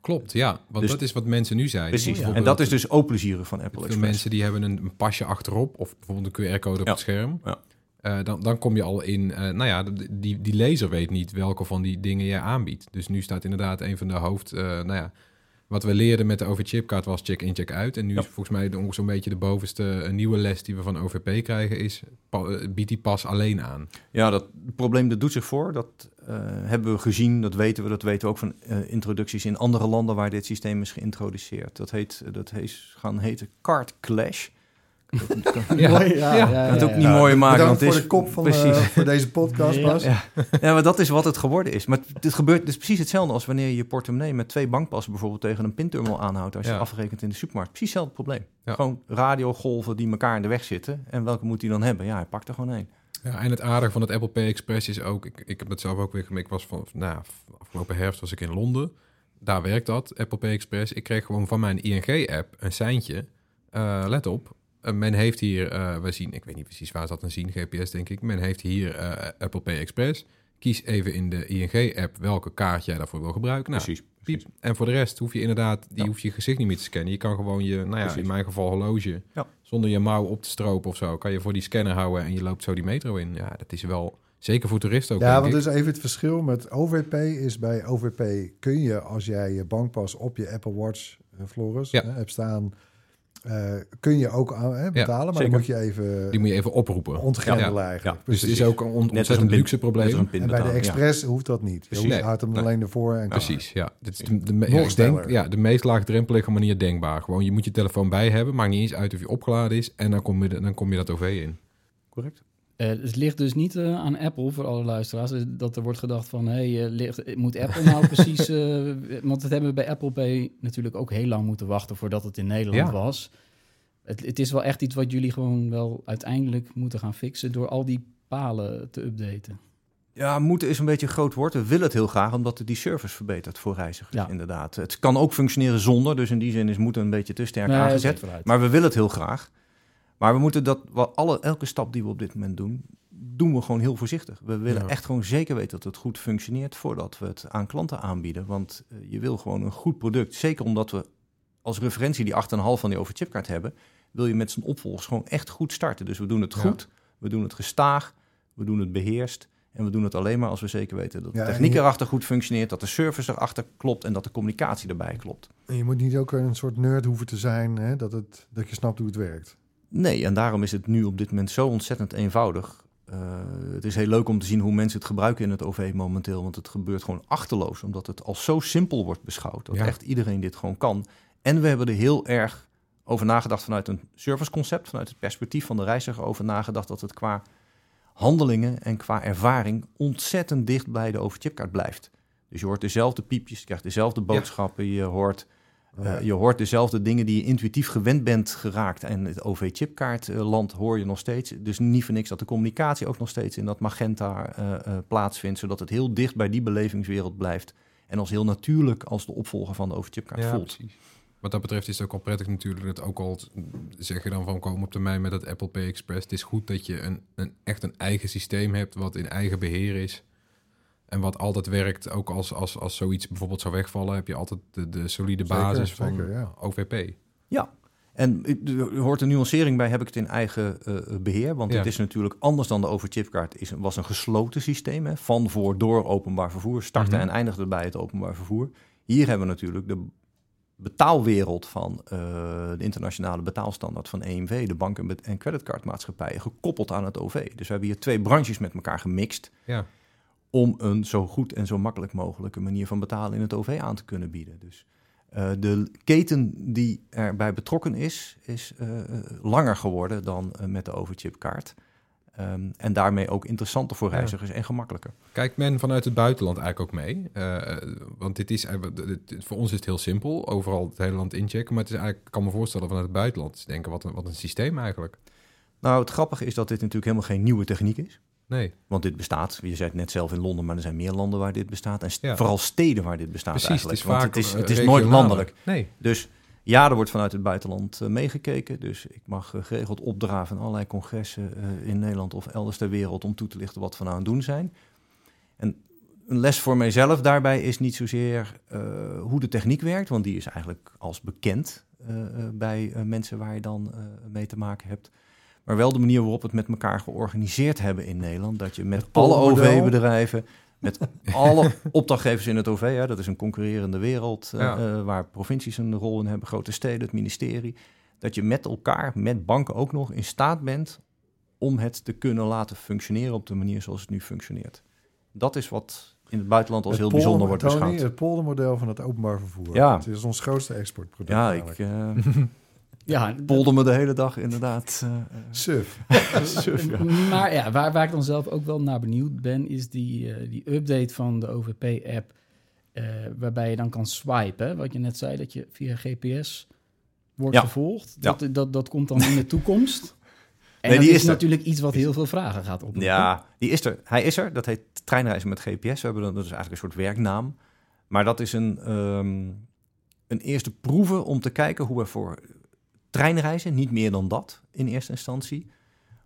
Klopt, ja. Want Dus- dat is wat mensen nu zeiden. Precies. ja. En dat is dus ook plezierig van Apple Veel Express. mensen die hebben een, een pasje achterop of bijvoorbeeld een QR-code op Ja. het scherm. Ja. Eh, dan, dan kom je al in, eh, nou ja, die, die lezer weet niet welke van die dingen je aanbiedt. Dus nu staat inderdaad een van de hoofd, eh, nou ja, wat we leerden met de OV-chipkaart was check-in, check-out. En nu Ja. is volgens mij de, ongeveer zo'n beetje de bovenste een nieuwe les die we van OVP krijgen is, eh, biedt die pas alleen aan. Ja, dat probleem dat doet zich voor. Dat eh, hebben we gezien, dat weten we. Dat weten we ook van eh, introducties in andere landen waar dit systeem is geïntroduceerd. Dat heet, dat heet gaan heten card clash. Ja. Mooi, ja, ja, ja, het ook ja. niet mooi maken. Bedankt want het voor is- de kop van precies. eh, voor deze podcast. Bas. Ja. ja, maar dat is wat het geworden is. Maar dit gebeurt het is precies hetzelfde als wanneer je je portemonnee met twee bankpassen bijvoorbeeld tegen een pinterminal aanhoudt als je afrekent in de supermarkt. Precies hetzelfde probleem. Ja. Gewoon radiogolven die elkaar in de weg zitten. En welke moet hij dan hebben? Ja, hij pakt er gewoon één. Ja, en het aardige van het Apple Pay Express is ook, ik, ik heb het zelf ook weer gemaakt. Ik was van, nou, afgelopen herfst was ik in Londen. Daar werkt dat, Apple Pay Express. Ik kreeg gewoon van mijn ING-app een seintje. Eh, let op, men heeft hier, eh, we zien, ik weet niet precies waar ze dat dan zien, GPS denk ik. Men heeft hier eh, Apple Pay Express. Kies even in de ING-app welke kaart jij daarvoor wil gebruiken. Nou, precies. piep. En voor de rest hoef je inderdaad, die Ja. hoef je gezicht niet meer te scannen. Je kan gewoon je, nou ja, Precies. in mijn geval horloge, Ja. zonder je mouw op te stropen of zo, kan je voor die scanner houden en je loopt zo die metro in. Ja, dat is wel zeker voor toeristen ook. Ja, want dus even het verschil met OVP is bij OVP kun je als jij je bankpas op je Apple Watch, eh, Floris, Ja. hè, hebt staan, eh, kun je ook aan, hè, betalen, maar dan moet je even Die moet je even oproepen. ontgrendelen Ja. eigenlijk. Ja, Dus het is ook een on- ontzettend een luxe probleem. een en bij de. Express hoeft dat niet. Je houdt hem Nee. alleen ervoor en Precies, ja. Dit is de, ik denk, ja, de meest laagdrempelige manier denkbaar. Gewoon, je moet je telefoon bij hebben, maakt niet eens uit of je opgeladen is. En dan kom je, dan kom je dat OV in. Correct. Eh, het ligt dus niet eh, aan Apple, voor alle luisteraars, eh, dat er wordt gedacht van, hey, ligt, moet Apple nou <laughs> precies... want dat hebben we bij Apple Pay natuurlijk ook heel lang moeten wachten voordat het in Nederland Ja. was. Het, het is wel echt iets wat jullie gewoon wel uiteindelijk moeten gaan fixen door al die palen te updaten. Ja, moeten is een beetje een groot woord. We willen het heel graag, omdat het die service verbetert voor reizigers, Ja. inderdaad. Het kan ook functioneren zonder, dus in die zin is moeten een beetje te sterk Nee, aangezet. Maar we willen het heel graag. Maar we moeten dat, wat alle, elke stap die we op dit moment doen, doen we gewoon heel voorzichtig. We willen Ja. echt gewoon zeker weten dat het goed functioneert voordat we het aan klanten aanbieden. Want eh, je wil gewoon een goed product. Zeker omdat we als referentie die 8,5 van die overchipkaart hebben, wil je met zijn opvolgers gewoon echt goed starten. Dus we doen het Ja. goed, we doen het gestaag, we doen het beheerst. En we doen het alleen maar als we zeker weten dat de Ja, techniek je- erachter goed functioneert, dat de service erachter klopt en dat de communicatie erbij klopt. En je moet niet ook een soort nerd hoeven te zijn, hè, dat, het, dat je snapt hoe het werkt. Nee, en daarom is het nu op dit moment zo ontzettend eenvoudig. Eh, het is heel leuk om te zien hoe mensen het gebruiken in het OV momenteel. Want het gebeurt gewoon achterloos, omdat het al zo simpel wordt beschouwd. Dat Ja. echt iedereen dit gewoon kan. En we hebben er heel erg over nagedacht vanuit een serviceconcept, vanuit het perspectief van de reiziger, over nagedacht dat het qua handelingen en qua ervaring ontzettend dicht bij de overchipkaart blijft. Dus je hoort dezelfde piepjes, je krijgt dezelfde boodschappen, je hoort uh, je hoort dezelfde dingen die je intuïtief gewend bent geraakt. En het OV-chipkaartland hoor je nog steeds. Dus niet voor niks dat de communicatie ook nog steeds in dat magenta uh, uh, plaatsvindt. Zodat het heel dicht bij die belevingswereld blijft. En als heel natuurlijk als de opvolger van de OV-chipkaart Ja, voelt. precies. Wat dat betreft is het ook al prettig natuurlijk dat ook al zeg je dan van komen op termijn met dat Apple Pay Express. Het is goed dat je een, een echt een eigen systeem hebt wat in eigen beheer is. En wat altijd werkt, ook als, als, als zoiets bijvoorbeeld zou wegvallen, heb je altijd de, de solide Zeker, basis van zeker, ja. OVP. Ja, en er hoort een nuancering bij, heb ik het in eigen eh, beheer. Want Ja. het is natuurlijk anders dan de overchipkaart. Is, was een gesloten systeem, hè, van, voor, door openbaar vervoer. Startte Mhm. en eindigde bij het openbaar vervoer. Hier hebben we natuurlijk de betaalwereld van eh, de internationale betaalstandaard van EMV, de bank- en bet- en creditcardmaatschappijen, gekoppeld aan het OV. Dus we hebben hier twee branches met elkaar gemixt Ja, om een zo goed en zo makkelijk mogelijke manier van betalen in het OV aan te kunnen bieden. Dus eh, de keten die erbij betrokken is, is eh, eh, langer geworden dan met de overchipkaart. Ehm, en daarmee ook interessanter voor Ja. reizigers en gemakkelijker. Kijkt men vanuit het buitenland eigenlijk ook mee? Want dit is, dit- voor ons is het heel simpel, overal het hele land inchecken. Maar het is eigenlijk, ik kan me voorstellen vanuit het buitenland te denken, wat een, wat een systeem eigenlijk. Nou, het grappige is dat dit natuurlijk helemaal geen nieuwe techniek is. Nee, Want dit bestaat, je zei het net zelf in Londen, maar er zijn meer landen waar dit bestaat. En st- Ja. vooral steden waar dit bestaat precies. Het eigenlijk. is Want vaak het is, het is nooit landelijk. Nee, Dus ja, er wordt vanuit het buitenland eh, meegekeken. Dus ik mag eh, geregeld opdraven aan allerlei congressen eh, in Nederland of elders ter wereld om toe te lichten wat we nou aan het doen zijn. En een les voor mijzelf daarbij is niet zozeer hoe de techniek werkt, want die is eigenlijk als bekend bij mensen waar je dan mee te maken hebt. Maar wel de manier waarop we het met elkaar georganiseerd hebben in Nederland. Dat je met Het alle. OV-bedrijven, met <laughs> alle opdrachtgevers in het OV, hè, dat is een concurrerende wereld eh, Ja. eh, waar provincies een rol in hebben, grote steden, het ministerie. Dat je met elkaar, met banken ook nog, in staat bent om het te kunnen laten functioneren op de manier zoals het nu functioneert. Dat is wat in het buitenland als Het heel polder- bijzonder wordt Tony, beschouwd. Het poldermodel van het openbaar vervoer. Ja. Het is ons grootste exportproduct. Ja, ik eigenlijk. <laughs> eh Ja, polder me de hele dag inderdaad. eh, eh, Suf. <laughs> <laughs> suf, ja. Maar ja, waar, waar ik dan zelf ook wel naar benieuwd ben, is die, eh, die update van de OVP-app. eh, waarbij je dan kan swipen. hè? Wat je net zei, dat je via GPS wordt Ja. gevolgd. Ja. Dat, dat, dat komt dan in de toekomst. <laughs> En Nee, dat die is, is natuurlijk iets wat heel veel vragen gaat oproepen. Ja, die is er. Hij is er. Dat heet treinreizen met GPS. We hebben dat, dat is eigenlijk een soort werknaam. Maar dat is een, ehm, een eerste proeven om te kijken hoe we voor treinreizen, niet meer dan dat in eerste instantie,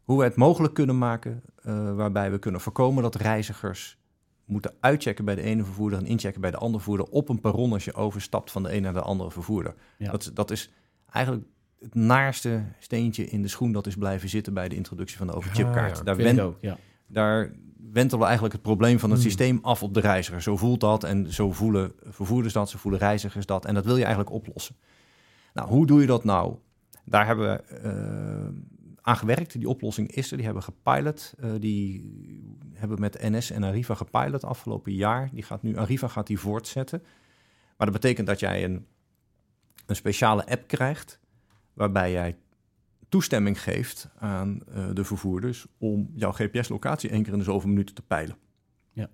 hoe we het mogelijk kunnen maken eh, waarbij we kunnen voorkomen dat reizigers moeten uitchecken bij de ene vervoerder en inchecken bij de andere vervoerder op een perron als je overstapt van de ene naar de andere vervoerder. Ja. Dat, is- dat is eigenlijk het naarste steentje in de schoen dat is blijven zitten bij de introductie van de overchipkaart. Ah, ja. Daar Vind ik wen- ook, ja. daar wentelen we eigenlijk het probleem van het Hmm. systeem af op de reiziger. Zo voelt dat en zo voelen vervoerders dat, zo voelen reizigers dat. En dat wil je eigenlijk oplossen. Nou, hoe doe je dat nou? Daar hebben we eh, aan gewerkt. Die oplossing is er. Die hebben we gepilot. Eh, die hebben met NS en Arriva gepilot afgelopen jaar. Die gaat nu, Arriva gaat die voortzetten. Maar dat betekent dat jij een, een speciale app krijgt... waarbij jij toestemming geeft aan eh, de vervoerders om jouw GPS-locatie één keer in de zoveel minuten te peilen. Ja.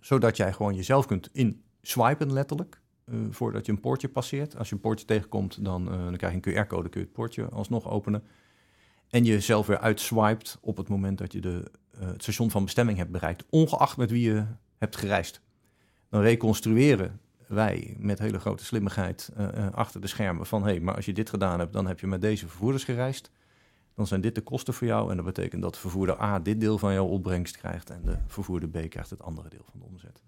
Zodat jij gewoon jezelf kunt inswipen, letterlijk, voordat je een poortje passeert. Als je een poortje tegenkomt, dan, eh, dan krijg je een QR-code, kun je het poortje alsnog openen. En je zelf weer uitswipet op het moment dat je de, eh, het station van bestemming hebt bereikt, ongeacht met wie je hebt gereisd. Dan reconstrueren wij met hele grote slimmigheid eh, eh, achter de schermen van hé, hey, maar als je dit gedaan hebt, dan heb je met deze vervoerders gereisd. Dan zijn dit de kosten voor jou en dat betekent dat vervoerder A dit deel van jouw opbrengst krijgt en de vervoerder B krijgt het andere deel van de omzet.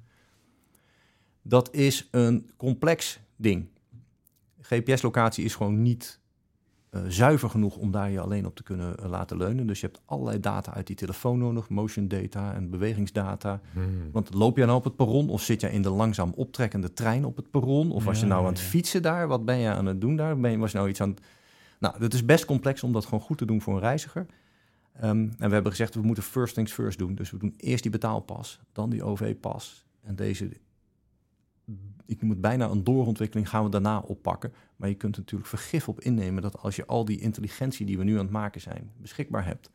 Dat is een complex ding. GPS-locatie is gewoon niet eh, zuiver genoeg om daar je alleen op te kunnen eh, laten leunen. Dus je hebt allerlei data uit die telefoon nodig, motion data en bewegingsdata. Hmm. Want loop jij nou op het perron of zit jij in de langzaam optrekkende trein op het perron? Of was je nou ja, aan het fietsen daar? Wat ben je aan het doen daar? Ben je, was je nou iets aan het... Nou, het is best complex om dat gewoon goed te doen voor een reiziger. Ehm, en we hebben gezegd, we moeten first things first doen. Dus we doen eerst die betaalpas, dan die OV-pas. En deze ik het bijna een doorontwikkeling, gaan we daarna oppakken. Maar je kunt natuurlijk vergif op innemen dat als je al die intelligentie die we nu aan het maken zijn beschikbaar hebt,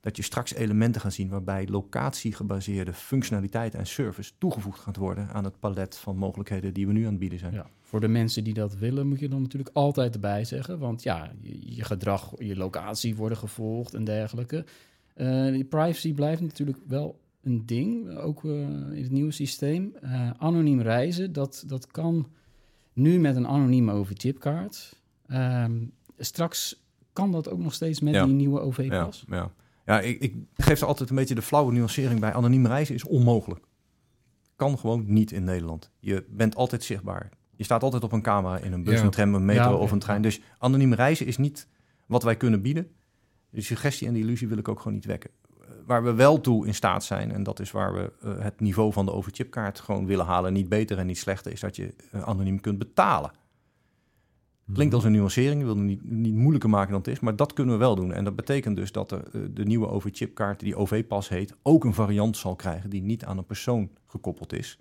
dat je straks elementen gaat zien waarbij locatiegebaseerde functionaliteit en service toegevoegd gaat worden aan het palet van mogelijkheden die we nu aan het bieden zijn. Ja, voor de mensen die dat willen, moet je dan natuurlijk altijd erbij zeggen. Want ja, je, je gedrag, je locatie worden gevolgd en dergelijke. Eh, die privacy blijft natuurlijk wel een ding, ook eh, in het nieuwe systeem. Eh, anoniem reizen, dat, dat kan nu met een anonieme OV-chipkaart. Ehm, straks kan dat ook nog steeds met Ja. die nieuwe Ja, OV-pas. ja. ja ik, ik geef er altijd een beetje de flauwe nuancering bij. Anoniem reizen is onmogelijk. Kan gewoon niet in Nederland. Je bent altijd zichtbaar. Je staat altijd op een camera in een bus, Ja. een tram, een metro Ja, of een trein. Dus anoniem reizen is niet wat wij kunnen bieden. De suggestie en de illusie wil ik ook gewoon niet wekken. Waar we wel toe in staat zijn, en dat is waar we eh, het niveau van de overchipkaart gewoon willen halen, niet beter en niet slechter, is dat je eh, anoniem kunt betalen. Klinkt als een nuancering, ik wil het niet, niet moeilijker maken dan het is, maar dat kunnen we wel doen. En dat betekent dus dat de, eh, de nieuwe OV-chipkaart, die OV-pas heet, ook een variant zal krijgen die niet aan een persoon gekoppeld is.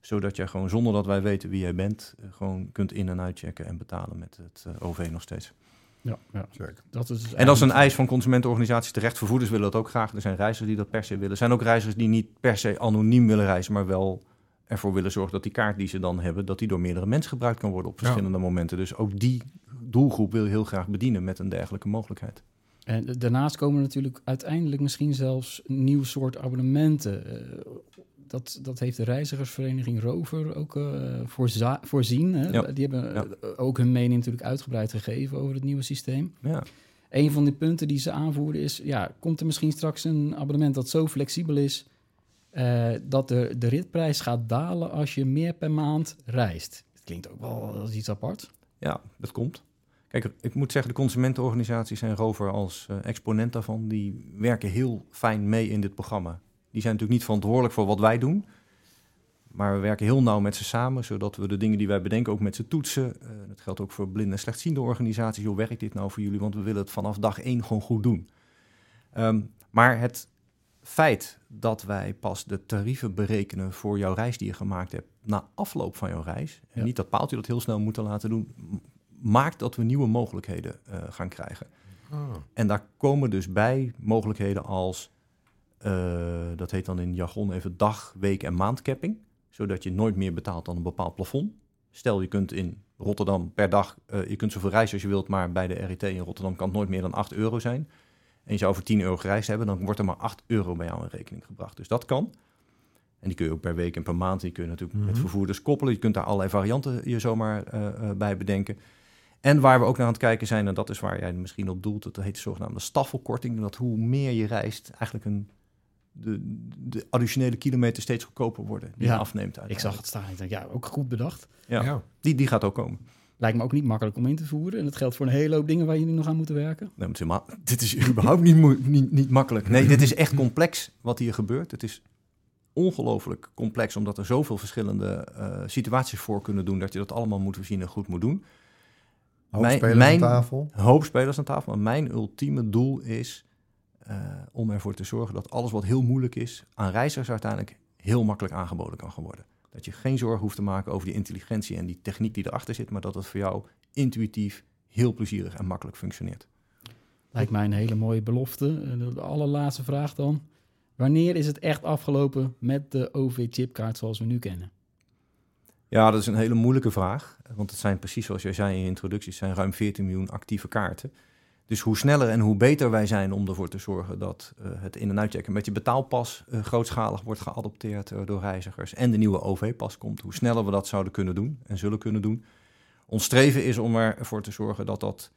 Zodat je gewoon zonder dat wij weten wie jij bent, gewoon kunt in- en uitchecken en betalen met het OV nog steeds. Ja, ja. Zeker. Dat is dus En dat is een eis van consumentenorganisaties terecht. Vervoerders willen dat ook graag. Er zijn reizigers die dat per se willen. Er zijn ook reizigers die niet per se anoniem willen reizen, maar wel ervoor willen zorgen dat die kaart die ze dan hebben, dat die door meerdere mensen gebruikt kan worden op Ja. verschillende momenten. Dus ook die doelgroep wil je heel graag bedienen met een dergelijke mogelijkheid. En daarnaast komen natuurlijk uiteindelijk misschien zelfs een nieuw soort abonnementen. Eh, dat, dat heeft de reizigersvereniging Rover ook eh, voorza- voorzien. Hè? Ja. Die hebben Ja. eh, ook hun mening natuurlijk uitgebreid gegeven over het nieuwe systeem. Ja. Een van die punten die ze aanvoerden is... Ja, komt er misschien straks een abonnement dat zo flexibel is... eh, dat de, de ritprijs gaat dalen als je meer per maand reist. Het klinkt ook wel als iets apart. Ja, dat komt. Kijk, ik moet zeggen, de consumentenorganisaties en Rover als exponent daarvan, die werken heel fijn mee in dit programma. Die zijn natuurlijk niet verantwoordelijk voor wat wij doen, maar we werken heel nauw met ze samen, zodat we de dingen die wij bedenken ook met ze toetsen. Eh, dat geldt ook voor blinde en slechtziende organisaties. Hoe werkt dit nou voor jullie? Want we willen het vanaf dag één gewoon goed doen. Ehm, maar het feit dat wij pas de tarieven berekenen voor jouw reis die je gemaakt hebt na afloop van jouw reis, en Ja. niet dat paaltje dat heel snel moeten laten doen, maakt dat we nieuwe mogelijkheden eh, gaan krijgen. Ah. En daar komen dus bij mogelijkheden als, dat heet dan in jargon even dag, week en maandcapping, zodat je nooit meer betaalt dan een bepaald plafond. Stel je kunt in Rotterdam per dag, eh, je kunt zoveel reizen als je wilt, maar bij de RIT in Rotterdam kan het nooit meer dan 8 euro zijn. En je zou voor 10 euro gereisd hebben, dan wordt er maar 8 euro bij jou in rekening gebracht. Dus dat kan. En die kun je ook per week en per maand, die kun je natuurlijk met Mhm. vervoerders koppelen. Je kunt daar allerlei varianten je zomaar eh, eh, bij bedenken. En waar we ook naar aan het kijken zijn, en dat is waar jij misschien op doelt, dat heet de zogenaamde staffelkorting. Dat hoe meer je reist, eigenlijk een, de, de additionele kilometers steeds goedkoper worden die Ja, afneemt. Ik zag het staan. Ik denk, ja, ook goed bedacht. Ja, Ja. Die, die gaat ook komen. Lijkt me ook niet makkelijk om in te voeren. En dat geldt voor een hele hoop dingen waar jullie nog aan moeten werken. Nee, maar het is helemaal- <laughs> dit is überhaupt niet, niet, niet makkelijk. Nee, dit is echt complex wat hier gebeurt. Het is ongelooflijk complex, omdat er zoveel verschillende eh, situaties voor kunnen doen, dat je dat allemaal moet voorzien en goed moet doen. Hoop Mijn- spelers mijn- aan tafel. Hoop spelers aan tafel. Maar mijn ultieme doel is om ervoor te zorgen dat alles wat heel moeilijk is, aan reizigers uiteindelijk heel makkelijk aangeboden kan gaan worden. Dat je geen zorgen hoeft te maken over die intelligentie en die techniek die erachter zit, maar dat het voor jou intuïtief heel plezierig en makkelijk functioneert. Lijkt mij een hele mooie belofte. De allerlaatste vraag dan. Wanneer is het echt afgelopen met de OV-chipkaart zoals we nu kennen? Ja, dat is een hele moeilijke vraag. Want het zijn precies zoals jij zei in je introductie, het zijn ruim 14 miljoen actieve kaarten. Dus hoe sneller en hoe beter wij zijn om ervoor te zorgen dat eh, het in- en uitchecken met je betaalpas eh, grootschalig wordt geadopteerd eh, door reizigers en de nieuwe OV-pas komt, hoe sneller we dat zouden kunnen doen en zullen kunnen doen. Ons streven is om ervoor te zorgen dat dat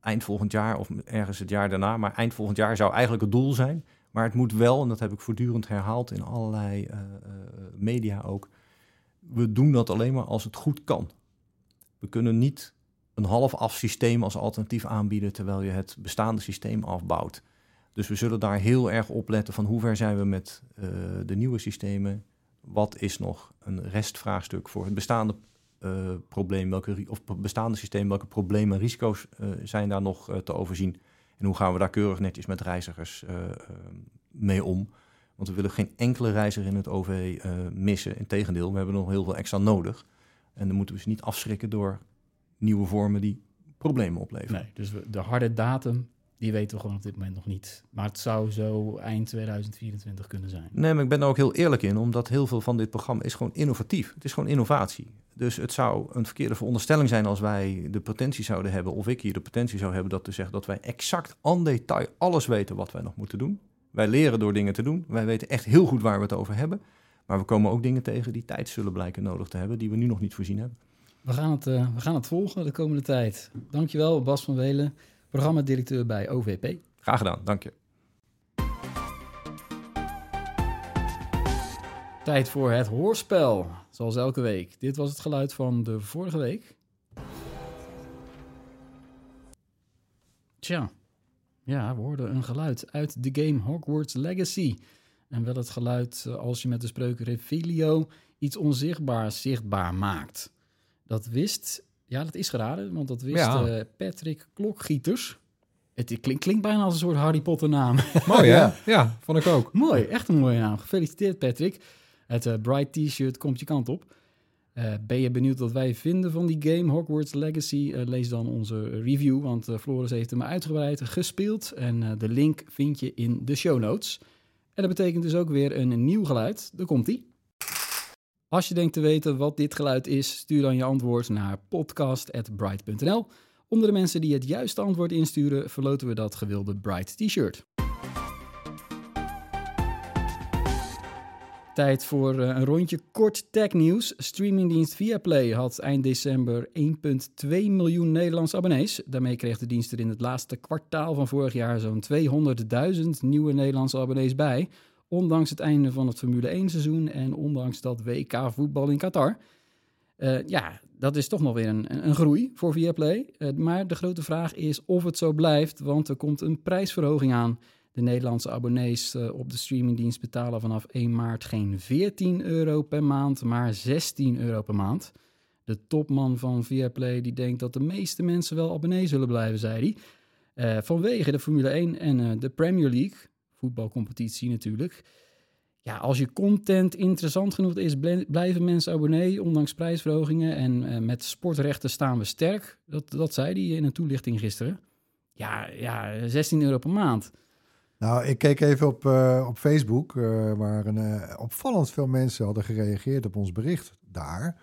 eind volgend jaar of ergens het jaar daarna, maar eind volgend jaar zou eigenlijk het doel zijn. Maar het moet wel, en dat heb ik voortdurend herhaald in allerlei media ook, we doen dat alleen maar als het goed kan. We kunnen niet een half-af systeem als alternatief aanbieden terwijl je het bestaande systeem afbouwt. Dus we zullen daar heel erg op letten van hoe ver zijn we met eh, de nieuwe systemen. Wat is nog een restvraagstuk voor het bestaande eh, probleem, welke, of bestaande systeem, welke problemen en risico's eh, zijn daar nog te overzien? En hoe gaan we daar keurig netjes met reizigers mee om? Want we willen geen enkele reiziger in het OV missen. Integendeel, we hebben nog heel veel extra nodig. En dan moeten we ze niet afschrikken door nieuwe vormen die problemen opleveren. Nee, dus de harde datum, die weten we gewoon op dit moment nog niet. Maar het zou zo eind 2024 kunnen zijn. Nee, maar ik ben daar ook heel eerlijk in, omdat heel veel van dit programma is gewoon innovatief. Het is gewoon innovatie. Dus het zou een verkeerde veronderstelling zijn als wij de potentie zouden hebben, of ik hier de potentie zou hebben, dat te zeggen dat wij exact en detail alles weten wat wij nog moeten doen. Wij leren door dingen te doen. Wij weten echt heel goed waar we het over hebben. Maar we komen ook dingen tegen die tijd zullen blijken nodig te hebben, die we nu nog niet voorzien hebben. We gaan het, eh, we gaan het volgen de komende tijd. Dankjewel, Bas van Welen, programmadirecteur bij OVP. Graag gedaan, dank je. Tijd voor het hoorspel, zoals elke week. Dit was het geluid van de vorige week. Tja, ja, we hoorden een geluid uit de game Hogwarts Legacy. En wel het geluid eh, als je met de spreuk Revelio iets onzichtbaars zichtbaar maakt. Dat wist, ja, dat is geraden, want dat wist Ja. eh, Patrick Klokgieters. Het klink- klinkt bijna als een soort Harry Potter naam. <laughs> Mooi hè? Ja, vond ik ook. Mooi, echt een mooie naam. Gefeliciteerd Patrick. Het eh, Bright T-shirt komt je kant op. Eh, ben je benieuwd wat wij vinden van die game Hogwarts Legacy? Lees dan onze review, want Floris heeft hem uitgebreid gespeeld. En de link vind je in de show notes. En dat betekent dus ook weer een nieuw geluid. Daar komt ie. Als je denkt te weten wat dit geluid is, stuur dan je antwoord naar podcast.bright.nl. Onder de mensen die het juiste antwoord insturen, verloten we dat gewilde Bright T-shirt. Tijd voor eh, een rondje kort technieuws. Streamingdienst Viaplay had eind december 1,2 miljoen Nederlandse abonnees. Daarmee kreeg de dienst er in het laatste kwartaal van vorig jaar zo'n 200.000 nieuwe Nederlandse abonnees bij. Ondanks het einde van het Formule 1 seizoen en ondanks dat WK voetbal in Qatar. Eh, ja, dat is toch nog weer een, een- groei voor Viaplay. Eh, maar de grote vraag is of het zo blijft, want er komt een prijsverhoging aan. De Nederlandse abonnees eh, op de streamingdienst betalen vanaf 1 maart geen 14 euro per maand, maar 16 euro per maand. De topman van Viaplay die denkt dat de meeste mensen wel abonnee zullen blijven, zei hij. Vanwege de Formule 1 en de Premier League, voetbalcompetitie natuurlijk. Ja, als je content interessant genoeg is, blijven mensen abonnee, ondanks prijsverhogingen. En eh, met sportrechten staan we sterk. Dat, dat zei hij in een toelichting gisteren. Ja, ja, 16 euro per maand. Nou, ik keek even op, eh, op Facebook, eh, waar opvallend veel mensen hadden gereageerd op ons bericht daar.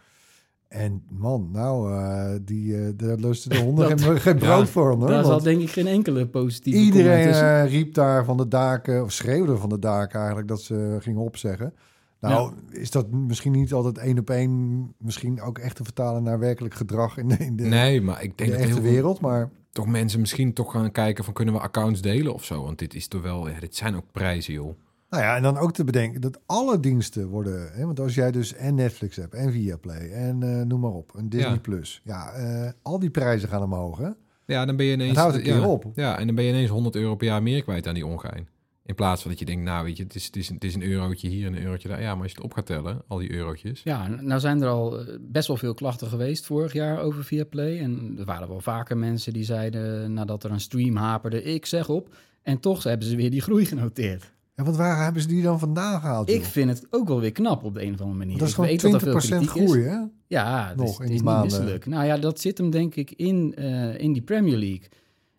En man, nou, eh, die, eh daar lusten de honden <laughs> Dat- geen, geen brood voor. Hoor, Daar zat denk ik geen enkele positieve iedereen eh, riep daar van de daken, of schreeuwde van de daken eigenlijk, dat ze gingen opzeggen. Nou, is dat misschien niet altijd één op één, misschien ook echt te vertalen naar werkelijk gedrag in de, in de, Nee, maar ik denk de dat heel wereld, maar... toch mensen misschien toch gaan kijken van kunnen we accounts delen of zo. Want dit is toch wel, ja, dit zijn ook prijzen joh. Nou ja, en dan ook te bedenken dat alle diensten worden... Hè, want als jij dus en Netflix hebt en Viaplay en eh, noem maar op, een Disney+. Ja. Plus, ja, eh, al die prijzen gaan omhoog, hè? Ja, dan ben je ineens... Het houdt een keer ja, op. Ja, en dan ben je ineens 100 euro per jaar meer kwijt aan die ongein. In plaats van dat je denkt, nou weet je, het is, het is, een, het is een eurotje hier en een eurotje daar. Ja, maar als je het op gaat tellen, al die eurotjes. Ja, nou zijn er al eh, best wel veel klachten geweest vorig jaar over Viaplay. En er waren wel vaker mensen die zeiden nadat er een stream haperde, ik zeg op. En toch hebben ze weer die groei genoteerd. Ja, want waar hebben ze die dan vandaan gehaald? Ik vind het ook wel weer knap op de een of andere manier. dat is Ik gewoon dat er veel 20% kritiek is. groei, hè? Ja, Nog is, in het die is niet misselijk. Nou ja, dat zit hem denk ik in, eh, in die Premier League.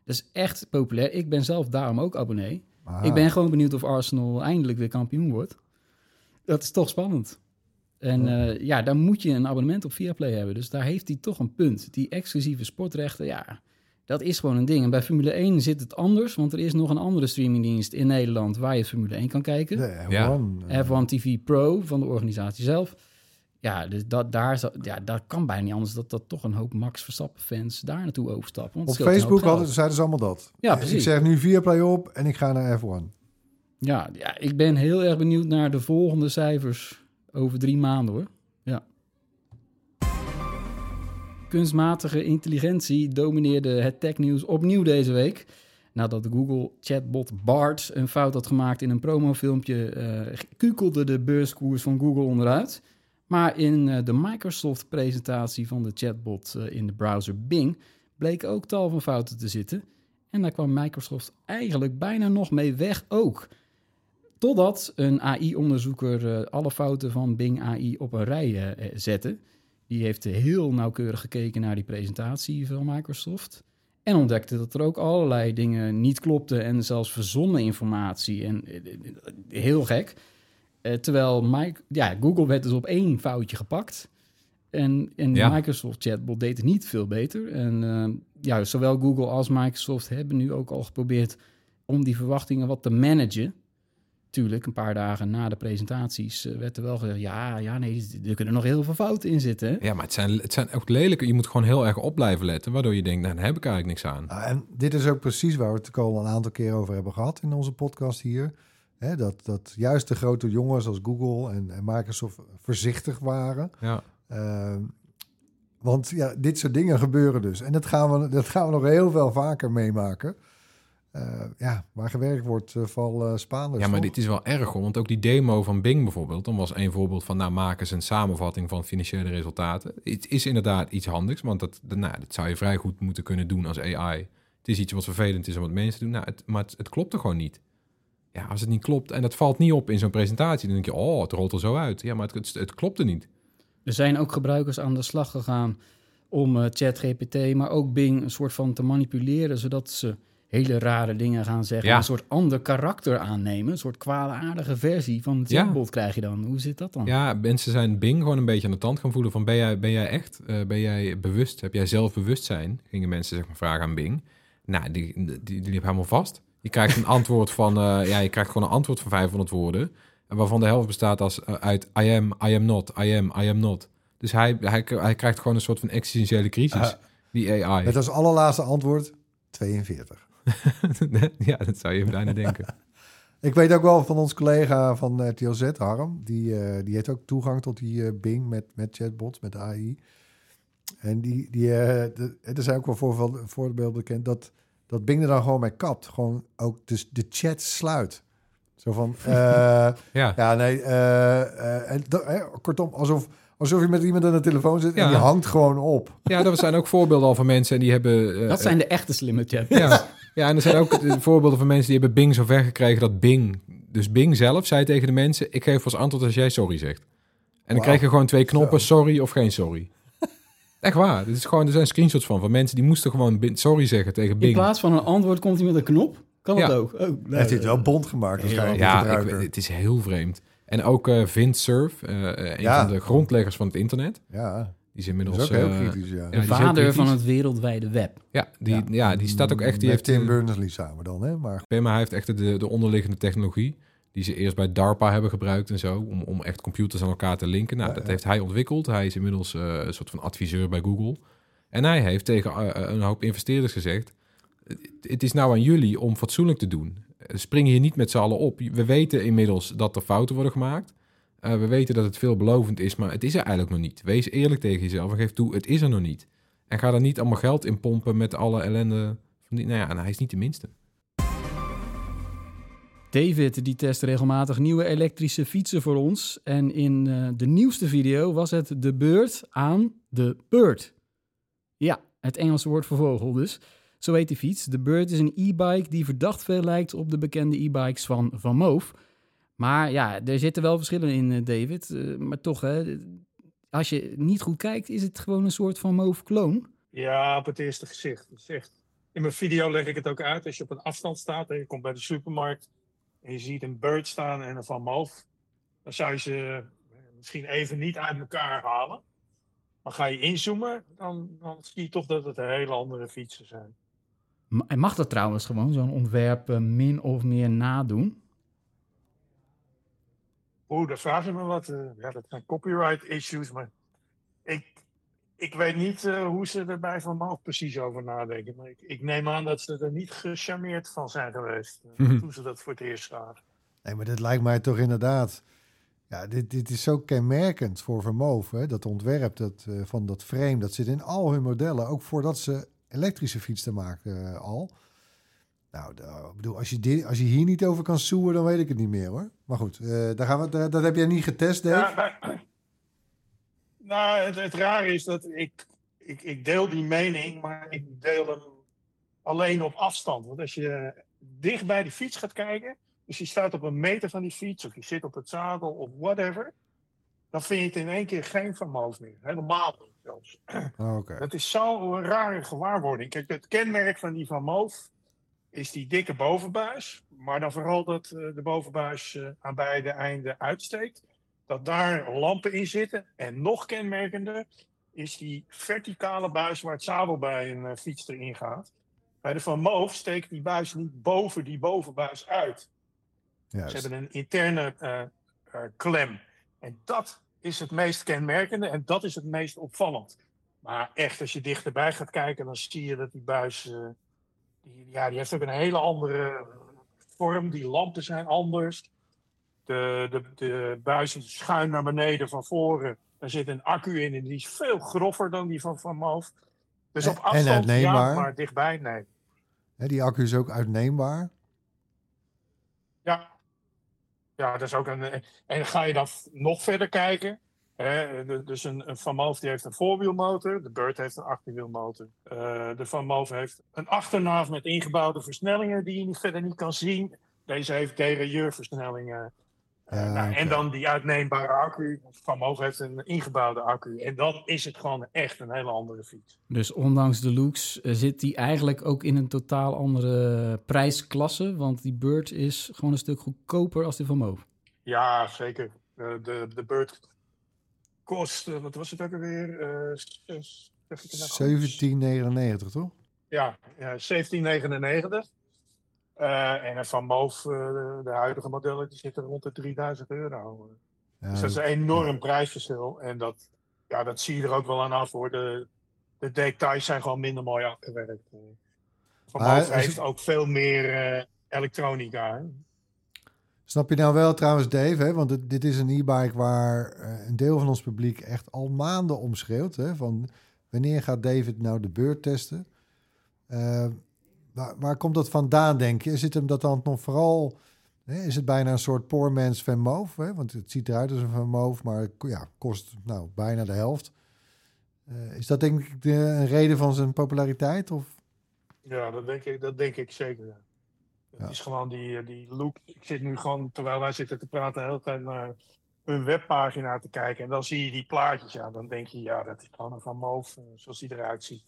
Dat is echt populair. Ik ben zelf daarom ook abonnee. Ah, Ik ben gewoon benieuwd of Arsenal eindelijk weer kampioen wordt. Dat is toch spannend. En Ja. ja daar moet je een abonnement op Viaplay hebben. Dus daar heeft hij toch een punt. Die exclusieve sportrechten, ja, dat is gewoon een ding. En bij Formule 1 zit het anders, want er is nog een andere streamingdienst in Nederland waar je Formule 1 kan kijken. De F1, Ja. eh, F1 TV Pro van de organisatie zelf. Ja, dus dat, daar, ja, daar kan bijna niet anders dat, dat toch een hoop Max Verstappen fans daar naartoe overstappen. Want Op Facebook hadden, zeiden ze allemaal dat. Ja, Ik precies. zeg nu Viaplay op en ik ga naar F1. Ja, ja, ik ben heel erg benieuwd naar de volgende cijfers over drie maanden hoor. Kunstmatige intelligentie domineerde het technieuws opnieuw deze week. Nadat Google chatbot Bart een fout had gemaakt in een promofilmpje, eh kukelde de beurskoers van Google onderuit. Maar in eh, de Microsoft-presentatie van de chatbot eh, in de browser Bing bleken ook tal van fouten te zitten. En daar kwam Microsoft eigenlijk bijna nog mee weg ook. Totdat een AI-onderzoeker alle fouten van Bing AI op een rij zette. Die heeft heel nauwkeurig gekeken naar die presentatie van Microsoft. En ontdekte dat er ook allerlei dingen niet klopten en zelfs verzonnen informatie. En eh, eh, heel gek. Eh, terwijl Mike, ja, Google werd dus op één foutje gepakt. En, en Ja. Microsoft Chatbot deed het niet veel beter. En eh, ja, zowel Google als Microsoft hebben nu ook al geprobeerd om die verwachtingen wat te managen. Tuurlijk, een paar dagen na de presentaties eh, werd er wel gezegd... ja, ja, nee, er kunnen nog heel veel fouten in zitten. Ja, maar het zijn, het zijn ook lelijke. Je moet gewoon heel erg op blijven letten. Waardoor je denkt, nou, daar heb ik eigenlijk niks aan. Nou, en dit is ook precies waar we het al een aantal keer over hebben gehad in onze podcast hier. Hè, dat, dat juist de grote jongens als Google en, en Microsoft voorzichtig waren. Ja. Ehm, want ja, dit soort dingen gebeuren dus. En dat gaan we, dat gaan we nog heel veel vaker meemaken. Eh, ja, waar gewerkt wordt, uh, val uh, Spaanders. Ja, maar toch? dit is wel erg hoor. Want ook die demo van Bing bijvoorbeeld, dan was één voorbeeld van, nou maken ze een samenvatting van financiële resultaten. Het is inderdaad iets handigs, want dat, nou, dat zou je vrij goed moeten kunnen doen als AI. Het is iets wat vervelend is om het mensen te doen, nou, het, maar het, het klopt er gewoon niet. Ja, als het niet klopt en dat valt niet op in zo'n presentatie, dan denk je, oh, het rolt er zo uit. Ja, maar het, het, het klopt er niet. Er zijn ook gebruikers aan de slag gegaan om uh, ChatGPT, maar ook Bing een soort van te manipuleren, zodat ze hele rare dingen gaan zeggen. Ja. Een soort ander karakter aannemen. Een soort kwaadaardige versie van het Ja. chatbot krijg je dan. Hoe zit dat dan? Ja, mensen zijn Bing gewoon een beetje aan de tand gaan voelen van, ben jij, ben jij echt, eh, ben jij bewust, heb jij zelfbewustzijn? Gingen mensen zeg maar vragen aan Bing. Nou, die, die, die liep helemaal vast. Je krijgt een antwoord van, eh, ja, je krijgt gewoon een antwoord van 500 woorden. En waarvan de helft bestaat als, eh, uit I am, I am not, I am, I am not. Dus hij, hij, hij krijgt gewoon een soort van existentiële crisis, Ah. die AI. Met als allerlaatste antwoord 42. <laughs> ja, dat zou je bijna denken. <laughs> Ik weet ook wel van ons collega van RTL Z, Harm. Die, eh, die heeft ook toegang tot die eh, Bing met, met chatbots, met AI. En die, die, eh, de, er zijn ook wel voor, voorbeelden bekend dat, dat Bing er dan gewoon mee kapt. Gewoon ook dus de chat sluit. Zo van, <laughs> eh, Ja, ja nee, eh, eh, en dat- eh, kortom, alsof, alsof je met iemand aan de telefoon zit en Ja. die hangt gewoon op. ja er zijn ook voorbeelden al van mensen en die hebben... eh, dat zijn de echte slimme chatbots. Ja. Ja, en er zijn ook <laughs> voorbeelden van mensen die hebben Bing zo ver gekregen dat Bing, dus Bing zelf, zei tegen de mensen: Ik geef als antwoord als jij sorry zegt. En dan kreeg je gewoon twee knoppen: Zo. sorry of geen sorry. <laughs> Echt waar. Dit is gewoon, er zijn screenshots van, van mensen die moesten gewoon sorry zeggen tegen In Bing. plaats van een antwoord komt hij met een knop. Kan Ja. het ook? Oh, nee. Hij heeft dit wel bond gemaakt waarschijnlijk. Ja, ik, het is heel vreemd. En ook eh Vint Cerf, eh, een Ja. van de grondleggers van het internet. ja, Die is dat inmiddels... is ook heel eh, kritisch, ja. de vader kritisch. van het wereldwijde web. Ja, die, ja. Ja. die staat ook echt... Die Met heeft, Tim eh, Berners-Lee samen dan, hè? Maar Maar hij heeft echt de, de onderliggende technologie die ze eerst bij DARPA hebben gebruikt en zo, om, om echt computers aan elkaar te linken. Nou, Ja, dat ja. heeft hij ontwikkeld. Hij is inmiddels eh, een soort van adviseur bij Google. En hij heeft tegen een hoop investeerders gezegd, het- het is nou aan jullie om fatsoenlijk te doen. Spring hier niet met z'n allen op. We weten inmiddels dat er fouten worden gemaakt. Eh, we weten dat het veelbelovend is, maar het is er eigenlijk nog niet. Wees eerlijk tegen jezelf en geef toe, het is er nog niet. En ga er niet allemaal geld in pompen met alle ellende. Van die, nou ja, hij is niet de minste. David die test regelmatig nieuwe elektrische fietsen voor ons. En in eh, de nieuwste video was het de beurt aan de Bird. Ja, het Engelse woord voor vogel dus. Zo heet die fiets. De Bird is een e-bike die verdacht veel lijkt op de bekende e-bikes van Van Moof. Maar ja, er zitten wel verschillen in, eh, David. Eh, maar toch, hè, als je niet goed kijkt, is het gewoon een soort Van Moof-kloon. Ja, op het eerste gezicht. Is echt... In mijn video leg ik het ook uit. Als je op een afstand staat en je komt bij de supermarkt en je ziet een bird staan en een van Moof, dan zou je ze eh, misschien even niet uit elkaar halen. Maar ga je inzoomen, dan, dan zie je toch dat het een hele andere fietsen zijn. En mag dat trouwens gewoon zo'n ontwerp min of meer nadoen? Oeh, daar vraag je me wat. eh, ja, dat zijn copyright issues, maar ik, ik weet niet eh, hoe ze er bij Van precies over nadenken. Maar ik, ik neem aan dat ze er niet gecharmeerd van zijn geweest eh, <laughs> toen ze dat voor het eerst zagen. Nee, maar dit lijkt mij toch inderdaad. Ja, dit, dit is zo kenmerkend voor Vermoof. Hè? Dat ontwerp dat, van dat frame, dat zit in al hun modellen. Ook voordat ze elektrische fietsen maken al. Nou, da- ik bedoel, als je, dit, als je hier niet over kan soeën, dan weet ik het niet meer hoor. Maar goed, eh, daar gaan we, daar- dat heb jij niet getest, Dave? Ja, maar- <clears throat> nou, het, het rare is dat ik, ik, ik deel die mening, maar ik deel hem alleen op afstand. Want als je dicht bij de fiets gaat kijken, Dus je staat op een meter van die fiets, of je zit op het zadel, of whatever. Dan vind je het in één keer geen Van Moof meer. Helemaal niet zelfs. Oh, Oké. Dat is zo'n rare gewaarwording. Kijk, het kenmerk van die Van Moof is die dikke bovenbuis. Maar dan vooral dat eh, de bovenbuis eh, aan beide einden uitsteekt. Dat daar lampen in zitten. En nog kenmerkender is die verticale buis waar het zadel bij een eh, fiets erin gaat. Bij de Van Moof steekt die buis niet boven die bovenbuis uit. Ze hebben een interne klem. En dat is het meest kenmerkende en dat is het meest opvallend. Maar echt, als je dichterbij gaat kijken, dan zie je dat die buis. Die, ja, die heeft ook een hele andere vorm. Die lampen zijn anders. De, de, de buis is schuin naar beneden van voren. Daar zit een accu in en die is veel groffer dan die van Van Moof. Dus En- op en afstand, ja, maar dichtbij, nee. Hè, die accu is ook uitneembaar. Ja. Ja, dat is ook een. En ga je dan nog verder kijken. Hè, de- dus een, een Van Moof die heeft een voorwielmotor. De Bird heeft een achterwielmotor. Eh, de Van Moof heeft een achternaaf met ingebouwde versnellingen die je niet, verder niet kan zien. Deze heeft derailleurversnellingen. Eh, Ja, nou, En dan die uitneembare accu. Van Moof heeft een ingebouwde accu. En dan is het gewoon echt een hele andere fiets. Dus ondanks de looks eh, zit die eigenlijk ook in een totaal andere prijsklasse. Want die Bird is gewoon een stuk goedkoper als die van Moof. Ja, zeker. De, de Bird kost, eh, wat was het ook alweer? Eh, zes- zeg ik het nou goed? 1799, toch? Ja, ja 1799. Eh, en Van Moof, eh, de, huidige modellen, die zitten rond de 3000 euro. Ja, Dus dat is een enorm prijsverschil. En dat, ja, dat zie je er ook wel aan af hoor. De, de details zijn gewoon minder mooi afgewerkt. Eh, Van Moof als heeft ook veel meer eh, elektronica. Hè? Snap je nou wel trouwens, Dave? Hè? Want het- dit is een e-bike waar eh, een deel van ons publiek echt al maanden om schreeuwt. Van wanneer gaat David nou de beurt testen? Eh, waar, waar komt dat vandaan, denk je? Zit hem dat dan nog vooral... Hè? Is het bijna een soort poor man's Van Moof? Hè? Want het ziet eruit als een Van Moof, maar het ja, kost nou, bijna de helft. Eh, is dat denk ik de, een reden van zijn populariteit? Of? Ja, dat denk ik, dat denk ik zeker. Het Ja. is gewoon die, eh, die look. Ik zit nu gewoon, terwijl wij zitten te praten, de hele tijd naar hun webpagina te kijken. En dan zie je die plaatjes. Ja, dan denk je, ja, dat is gewoon een Van Moof, eh, zoals die eruit ziet.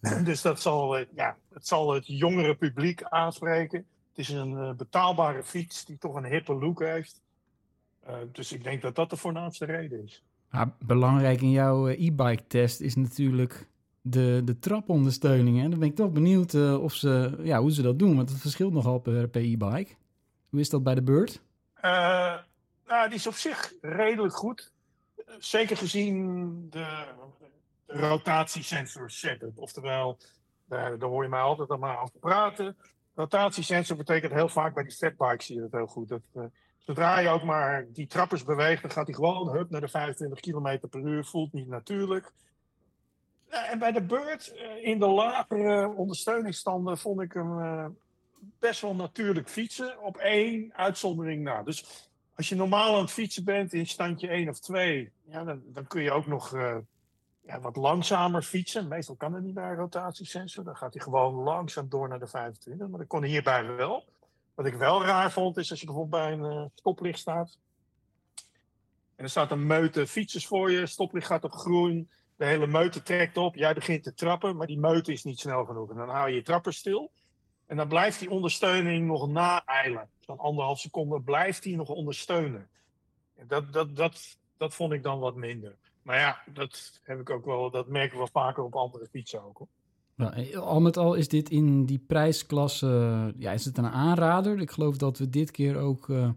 <clears throat> Dus dat zal, eh, ja, het zal het jongere publiek aanspreken. Het is een eh, betaalbare fiets die toch een hippe look heeft. Eh, dus ik denk dat dat de voornaamste reden is. Belangrijk in jouw e-bike test is natuurlijk de, de trapondersteuning. Hè? Dan ben ik toch benieuwd eh, of ze, ja, hoe ze dat doen. Want het verschilt nogal per, per e-bike. Hoe is dat bij de Bird? Eh, nou, die is op zich redelijk goed. Zeker gezien de, rotatiesensor setup. Oftewel, daar, daar hoor je mij altijd al maar over praten. Rotatiesensor betekent heel vaak bij die fatbikes zie je dat heel goed. Dat, eh, zodra je ook maar die trappers beweegt, dan gaat hij gewoon hup naar de 25 km per uur. Voelt niet natuurlijk. En bij de Bird, eh, in de lagere ondersteuningsstanden, vond ik hem eh, best wel natuurlijk fietsen. Op één uitzondering na. Dus als je normaal aan het fietsen bent in standje 1 of 2, ja, dan, dan kun je ook nog eh, ja, wat langzamer fietsen. Meestal kan het niet bij een rotatiesensor. Dan gaat hij gewoon langzaam door naar de 25. Maar dat kon hierbij wel. Wat ik wel raar vond, is als je bijvoorbeeld bij een stoplicht staat. En er staat een meute fietsers voor je. Stoplicht gaat op groen. De hele meute trekt op. Jij begint te trappen, maar die meute is niet snel genoeg. En dan hou je je trapper stil. En dan blijft die ondersteuning nog na-eilen. Zo'n anderhalf seconde blijft die nog ondersteunen. En Dat, dat, dat, dat vond ik dan wat minder. Maar ja, dat, heb ik ook wel, dat merken we vaker op andere fietsen ook. Nou, eh, al met al is dit in die prijsklasse, ja, is het een aanrader. Ik geloof dat we dit keer ook eh,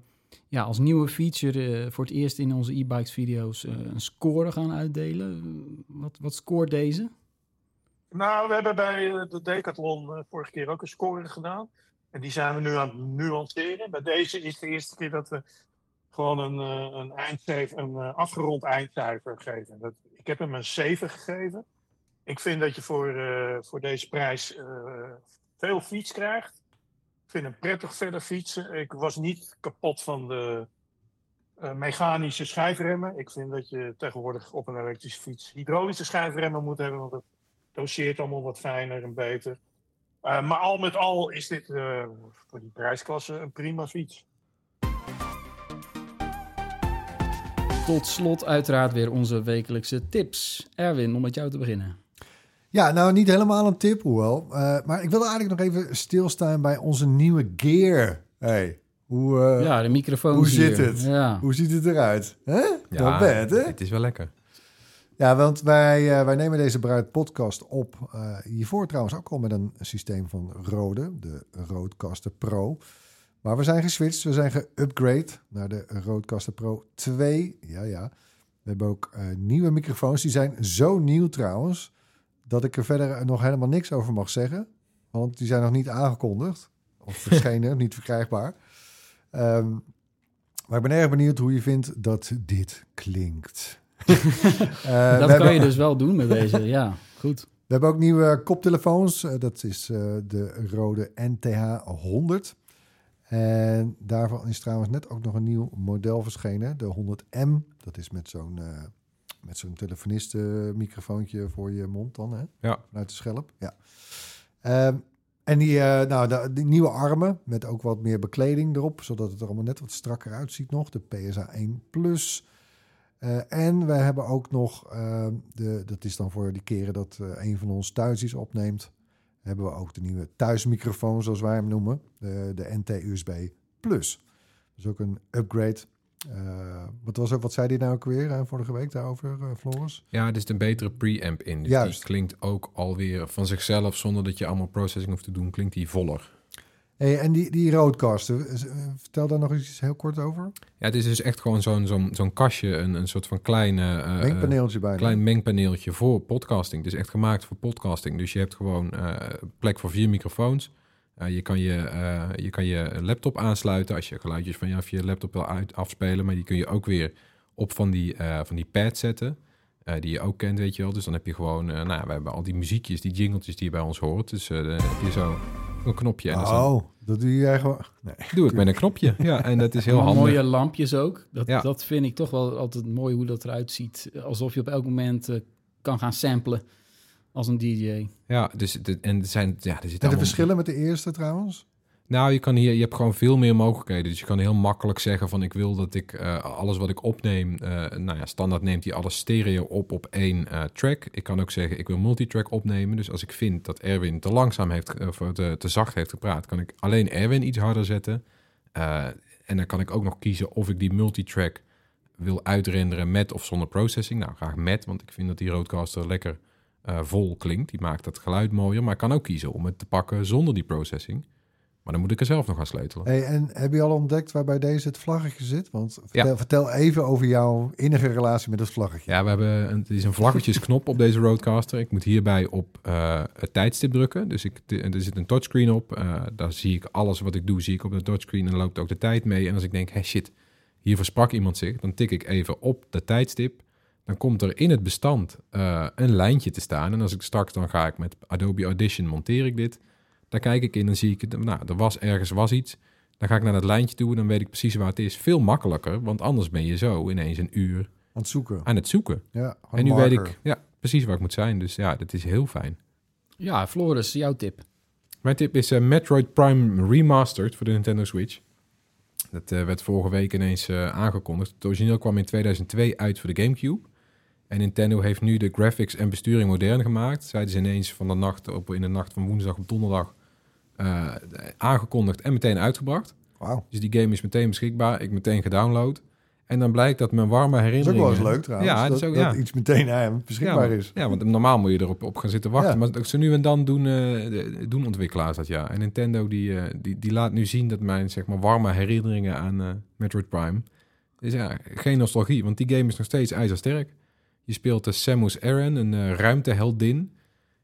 ja, als nieuwe feature eh, voor het eerst in onze e-bikes video's eh, een score gaan uitdelen. Wat, wat scoort deze? Nou, we hebben bij eh, de Decathlon eh, vorige keer ook een score gedaan. En die zijn we nu aan het nuanceren. Bij deze is de eerste keer dat we gewoon een, eh, een, eindcijfer, een eh, afgerond eindcijfer geven. Dat, ik heb hem een 7 gegeven. Ik vind dat je voor, eh, voor deze prijs eh, veel fiets krijgt. Vind hem prettig verder fietsen. Ik was niet kapot van de eh, mechanische schijfremmen. Ik vind dat je tegenwoordig op een elektrische fiets hydraulische schijfremmen moet hebben. Want dat doseert allemaal wat fijner en beter. Eh, maar al met al is dit eh, voor die prijsklasse een prima fiets. Tot slot uiteraard weer onze wekelijkse tips. Erwin, om met jou te beginnen. Ja, nou niet helemaal een tip, hoewel. Eh, maar ik wilde eigenlijk nog even stilstaan bij onze nieuwe gear. Hey, hoe, eh, ja, de microfoon. hoe zit het? Ja. hoe ziet het eruit? Hè? Ja, Not bad, hè? het is wel lekker. Ja, want wij, eh, wij nemen deze Bruid podcast op. eh, hiervoor trouwens ook al met een systeem van Rode, de Rodecaster Pro. Maar we zijn geswitcht, we zijn geupgrade naar de Rodecaster Pro 2. Ja, ja. We hebben ook eh, nieuwe microfoons. Die zijn zo nieuw trouwens, dat ik er verder nog helemaal niks over mag zeggen. Want die zijn nog niet aangekondigd. Of verschenen, <laughs> niet verkrijgbaar. Ehm, maar ik ben erg benieuwd hoe je vindt dat dit klinkt. <laughs> We Dat hebben- kan je dus wel doen met deze. <laughs> Ja, goed. we hebben ook nieuwe koptelefoons. Eh, dat is eh, de rode NTH 100. En daarvan is trouwens net ook nog een nieuw model verschenen. De 100M. Dat is met zo'n met zo'n telefonistenmicrofoontje voor je mond dan. Hè? Ja. Vanuit de schelp. Ja. Ehm, en die, eh, nou, de, die nieuwe armen met ook wat meer bekleding erop. Zodat het er allemaal net wat strakker uitziet nog. De PSA 1 Plus. Eh, en we hebben ook nog, eh, de, dat is dan voor die keren dat eh, een van ons thuis iets opneemt, hebben we ook de nieuwe thuismicrofoon, zoals wij hem noemen, de, de NT-USB Plus. Dus ook een upgrade. Eh, wat, was wat zei die nou ook weer eh, vorige week daarover, eh, Floris? Ja, er zit een betere preamp in. Dus Juist. die klinkt ook alweer van zichzelf, zonder dat je allemaal processing hoeft te doen, klinkt die voller. Hey, en die, die roadcaster, vertel daar nog eens heel kort over. Ja, het is dus echt gewoon zo'n zo'n zo'n kastje, een, een soort van kleine... Mengpaneeltje bijna. klein mengpaneeltje voor podcasting. Dus echt gemaakt voor podcasting. Dus je hebt gewoon plek voor vier microfoons. Eh, je, kan je, eh, je kan je laptop aansluiten als je geluidjes van je, via je laptop wil uit, afspelen. Maar die kun je ook weer op van die, eh, van die pad zetten. eh, die je ook kent, weet je wel. Dus dan heb je gewoon... nou, ja, we hebben al die muziekjes, die jingletjes die je bij ons hoort. Dus eh, dan heb je zo een knopje. En dan- oh, dat doe je gewoon. Nee. doe ik met een knopje. Ja, en dat is heel handig. mooie lampjes ook. Dat, Ja. dat vind ik toch wel altijd mooi hoe dat eruit ziet. Alsof je op elk moment kan gaan samplen als een DJ. Ja, dus de, en er zijn... Ja, er zitten En de allemaal- verschillen met de eerste trouwens? Nou, je kan hier, je hebt gewoon veel meer mogelijkheden. Dus je kan heel makkelijk zeggen van ik wil dat ik eh, alles wat ik opneem, eh, nou ja, standaard neemt hij alles stereo op op één eh, track. Ik kan ook zeggen ik wil multitrack opnemen. Dus als ik vind dat Erwin te langzaam heeft, of te, te zacht heeft gepraat, kan ik alleen Erwin iets harder zetten. Eh, en dan kan ik ook nog kiezen of ik die multitrack wil uitrenderen met of zonder processing. Nou, graag met, want ik vind dat die Rodecaster lekker eh, vol klinkt. Die maakt dat geluid mooier. Maar ik kan ook kiezen om het te pakken zonder die processing. Maar dan moet ik er zelf nog aan sleutelen. Hey, en heb je al ontdekt waar bij deze het vlaggetje zit? Want Ja. vertel, vertel even over jouw innige relatie met het vlaggetje. Ja, we hebben een, het is een vlaggetjesknop op deze Roadcaster. Ik moet hierbij op eh, het tijdstip drukken. Dus ik, er zit een touchscreen op. Eh, daar zie ik alles wat ik doe, zie ik op de touchscreen. En dan loopt ook de tijd mee. En als ik denk, hey shit, hier versprak iemand zich. Dan tik ik even op de tijdstip. Dan komt er in het bestand eh, een lijntje te staan. En als ik straks dan ga ik met Adobe Audition monteer ik dit. Daar kijk ik in en zie ik, nou, er was ergens was iets. Dan ga ik naar dat lijntje toe en dan weet ik precies waar het is. Veel makkelijker, want anders ben je zo ineens een uur Aan het zoeken. aan het zoeken. Ja, En nu marker. weet ik ja, precies waar ik moet zijn. Dus ja, dat is heel fijn. Ja, Floris, jouw tip. Mijn tip is eh, Metroid Prime Remastered voor de Nintendo Switch. Dat eh, werd vorige week ineens eh, aangekondigd. Het origineel kwam in 2002 uit voor de Gamecube. En Nintendo heeft nu de graphics en besturing modern gemaakt. Zeiden ze ineens van de nacht op, in de nacht van woensdag op donderdag eh, aangekondigd en meteen uitgebracht. Dus die game is meteen beschikbaar. Ik meteen gedownload. En dan blijkt dat mijn warme Dat is ook herinneringen... wel eens leuk trouwens. Ja, dat iets meteen hem beschikbaar ja, is. Ja, want normaal moet je erop op gaan zitten wachten. Maar zo nu en dan doen, eh, doen ontwikkelaars dat, ja. En Nintendo die, eh, die, die laat nu zien dat mijn zeg maar, warme herinneringen aan eh, Metroid Prime... is ja, geen nostalgie, want die game is nog steeds ijzersterk. Je speelt de Samus Aran, een eh, ruimteheldin.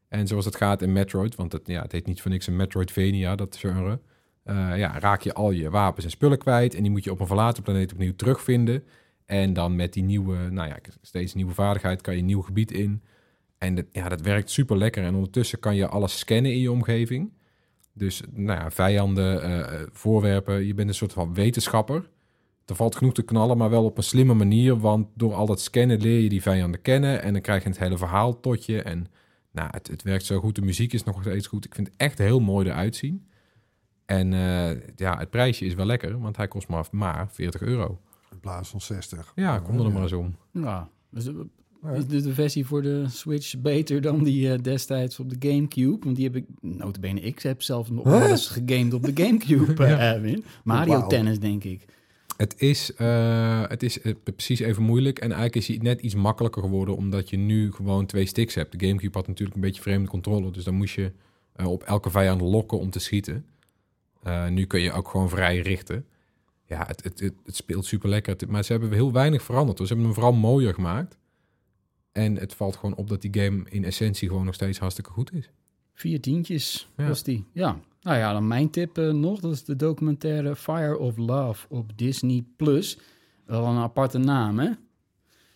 En zoals het gaat in Metroid, want het, ja, het heet niet voor niks een Metroidvania, dat genre... eh, ja, raak je al je wapens en spullen kwijt... en die moet je op een verlaten planeet opnieuw terugvinden... En dan met die nieuwe, nou ja, steeds nieuwe vaardigheid kan je een nieuw gebied in. En dat, ja, dat werkt super lekker. En ondertussen kan je alles scannen in je omgeving. Dus nou ja, vijanden, eh, voorwerpen. Je bent een soort van wetenschapper. Er valt genoeg te knallen, maar wel op een slimme manier. Want door al dat scannen leer je die vijanden kennen. En dan krijg je het hele verhaal tot je. En Nou, het, het werkt zo goed. De muziek is nog steeds goed. Ik vind het echt heel mooi eruit zien. En eh, ja, het prijsje is wel lekker, want hij kost maar, maar 40 euro. In plaats van 60. Ja, kom er maar eens om. Ja, dus, eh, is de, de versie voor de Switch beter dan die eh, destijds op de Gamecube? Want die heb ik, notabene, ik heb zelf nog Huh? wel eens gegamed op de Gamecube, <laughs> Ja. Mario. Tennis, denk ik. Het is, eh, het is eh, precies even moeilijk. En eigenlijk is hij net iets makkelijker geworden, omdat je nu gewoon twee sticks hebt. De Gamecube had natuurlijk een beetje vreemde controle, dus dan moest je eh, op elke vijand lokken om te schieten. Nu kun je ook gewoon vrij richten. Ja, het, het, het, het speelt super lekker. Maar ze hebben heel weinig veranderd. Ze hebben hem vooral mooier gemaakt. En het valt gewoon op dat die game in essentie gewoon nog steeds hartstikke goed is. Vier tientjes Ja. was die. Ja. Nou ja, dan mijn tip eh, nog. Dat is de documentaire Fire of Love op Disney+. Plus. Wel een aparte naam, hè?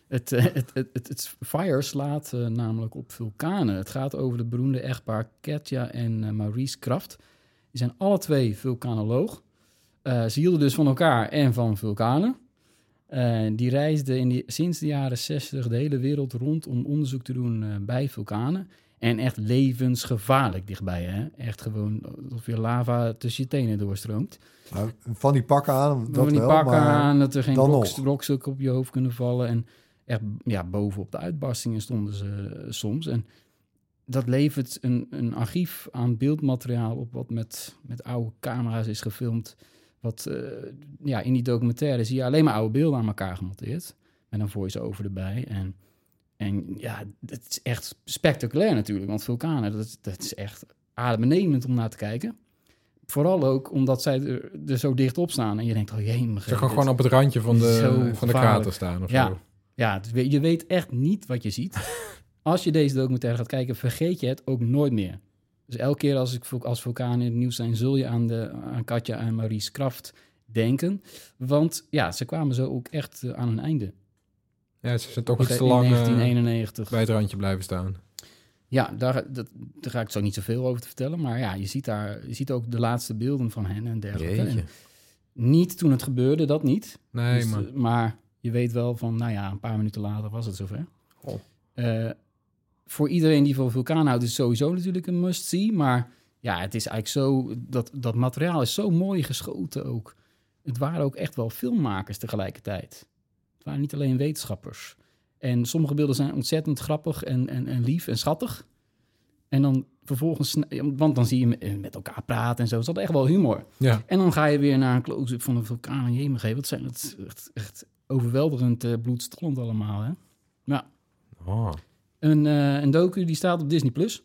Het, eh, het, het, Fire slaat eh, namelijk op vulkanen. Het gaat over de beroemde echtpaar Katja en Maurice Kraft. Die zijn alle twee vulkanoloog. Ze hielden dus van elkaar en van vulkanen. Die reisden in sinds de jaren 60 de hele wereld rond om onderzoek te doen bij vulkanen. En echt levensgevaarlijk dichtbij, hè? Echt gewoon of je lava tussen je tenen doorstroomt. Nou, van die pakken aan, dat Dat die wel, pakken maar aan, dat er geen brokstukken op je hoofd kunnen vallen. En echt ja, bovenop de uitbarstingen stonden ze eh, soms. En dat levert een, een archief aan beeldmateriaal op... wat met, met oude camera's is gefilmd. Wat, eh, ja, in die documentaire zie je alleen maar oude beelden aan elkaar gemonteerd. Met een voice-over erbij. En, en ja, het is echt spectaculair natuurlijk. Want vulkanen, dat, dat is echt adembenemend om naar te kijken. Vooral ook omdat zij er, er zo dicht op staan. En je denkt, oh jee, Ze gaan gewoon op het randje van de, van de krater staan of Ja. zo. Ja, je weet echt niet wat je ziet. <laughs> Als je deze documentaire gaat kijken, vergeet je het ook nooit meer. Dus elke keer als, ik, als vulkanen in het nieuws zijn, zul je aan, de, aan Katja en Maurice Kraft denken. Want ja, ze kwamen zo ook echt eh, aan hun einde. Ja, ze zijn toch iets te lang eh, 1991. bij het randje blijven staan. Ja, daar, dat, daar ga ik zo niet zoveel over te vertellen. Maar ja, je ziet daar je ziet ook de laatste beelden van hen en dergelijke. En niet toen het gebeurde, dat niet. Nee, Dus, maar... eh, maar je weet wel van, nou ja, een paar minuten later was het zover. Eh, voor iedereen die van vulkaan houdt, is het sowieso natuurlijk een must-see. Maar ja, het is eigenlijk zo, dat, dat materiaal is zo mooi geschoten ook. Het waren ook echt wel filmmakers tegelijkertijd. Het waren niet alleen wetenschappers. En sommige beelden zijn ontzettend grappig en, en, en lief en schattig. En dan vervolgens, want dan zie je met- elkaar praten en zo. Het zat echt wel humor. Ja, En dan ga je weer naar een close-up van een vulkaan. En jemig, wat zijn het echt, echt overweldigend eh, bloedstollend allemaal. Hè? Ja, oh. een, eh, een docu die staat op Disney+. Plus.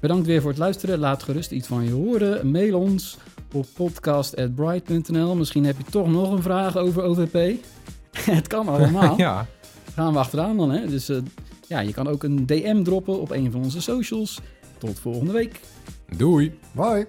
Bedankt weer voor het luisteren. Laat gerust iets van je horen. Mail ons op podcast.bright.nl. Misschien heb je toch nog een vraag over OVP. <laughs> het kan allemaal. <laughs> ja. Gaan we achteraan dan. Hè? Dus eh, ja, je kan ook een DM droppen op een van onze socials. Tot volgende week. Doei. Bye.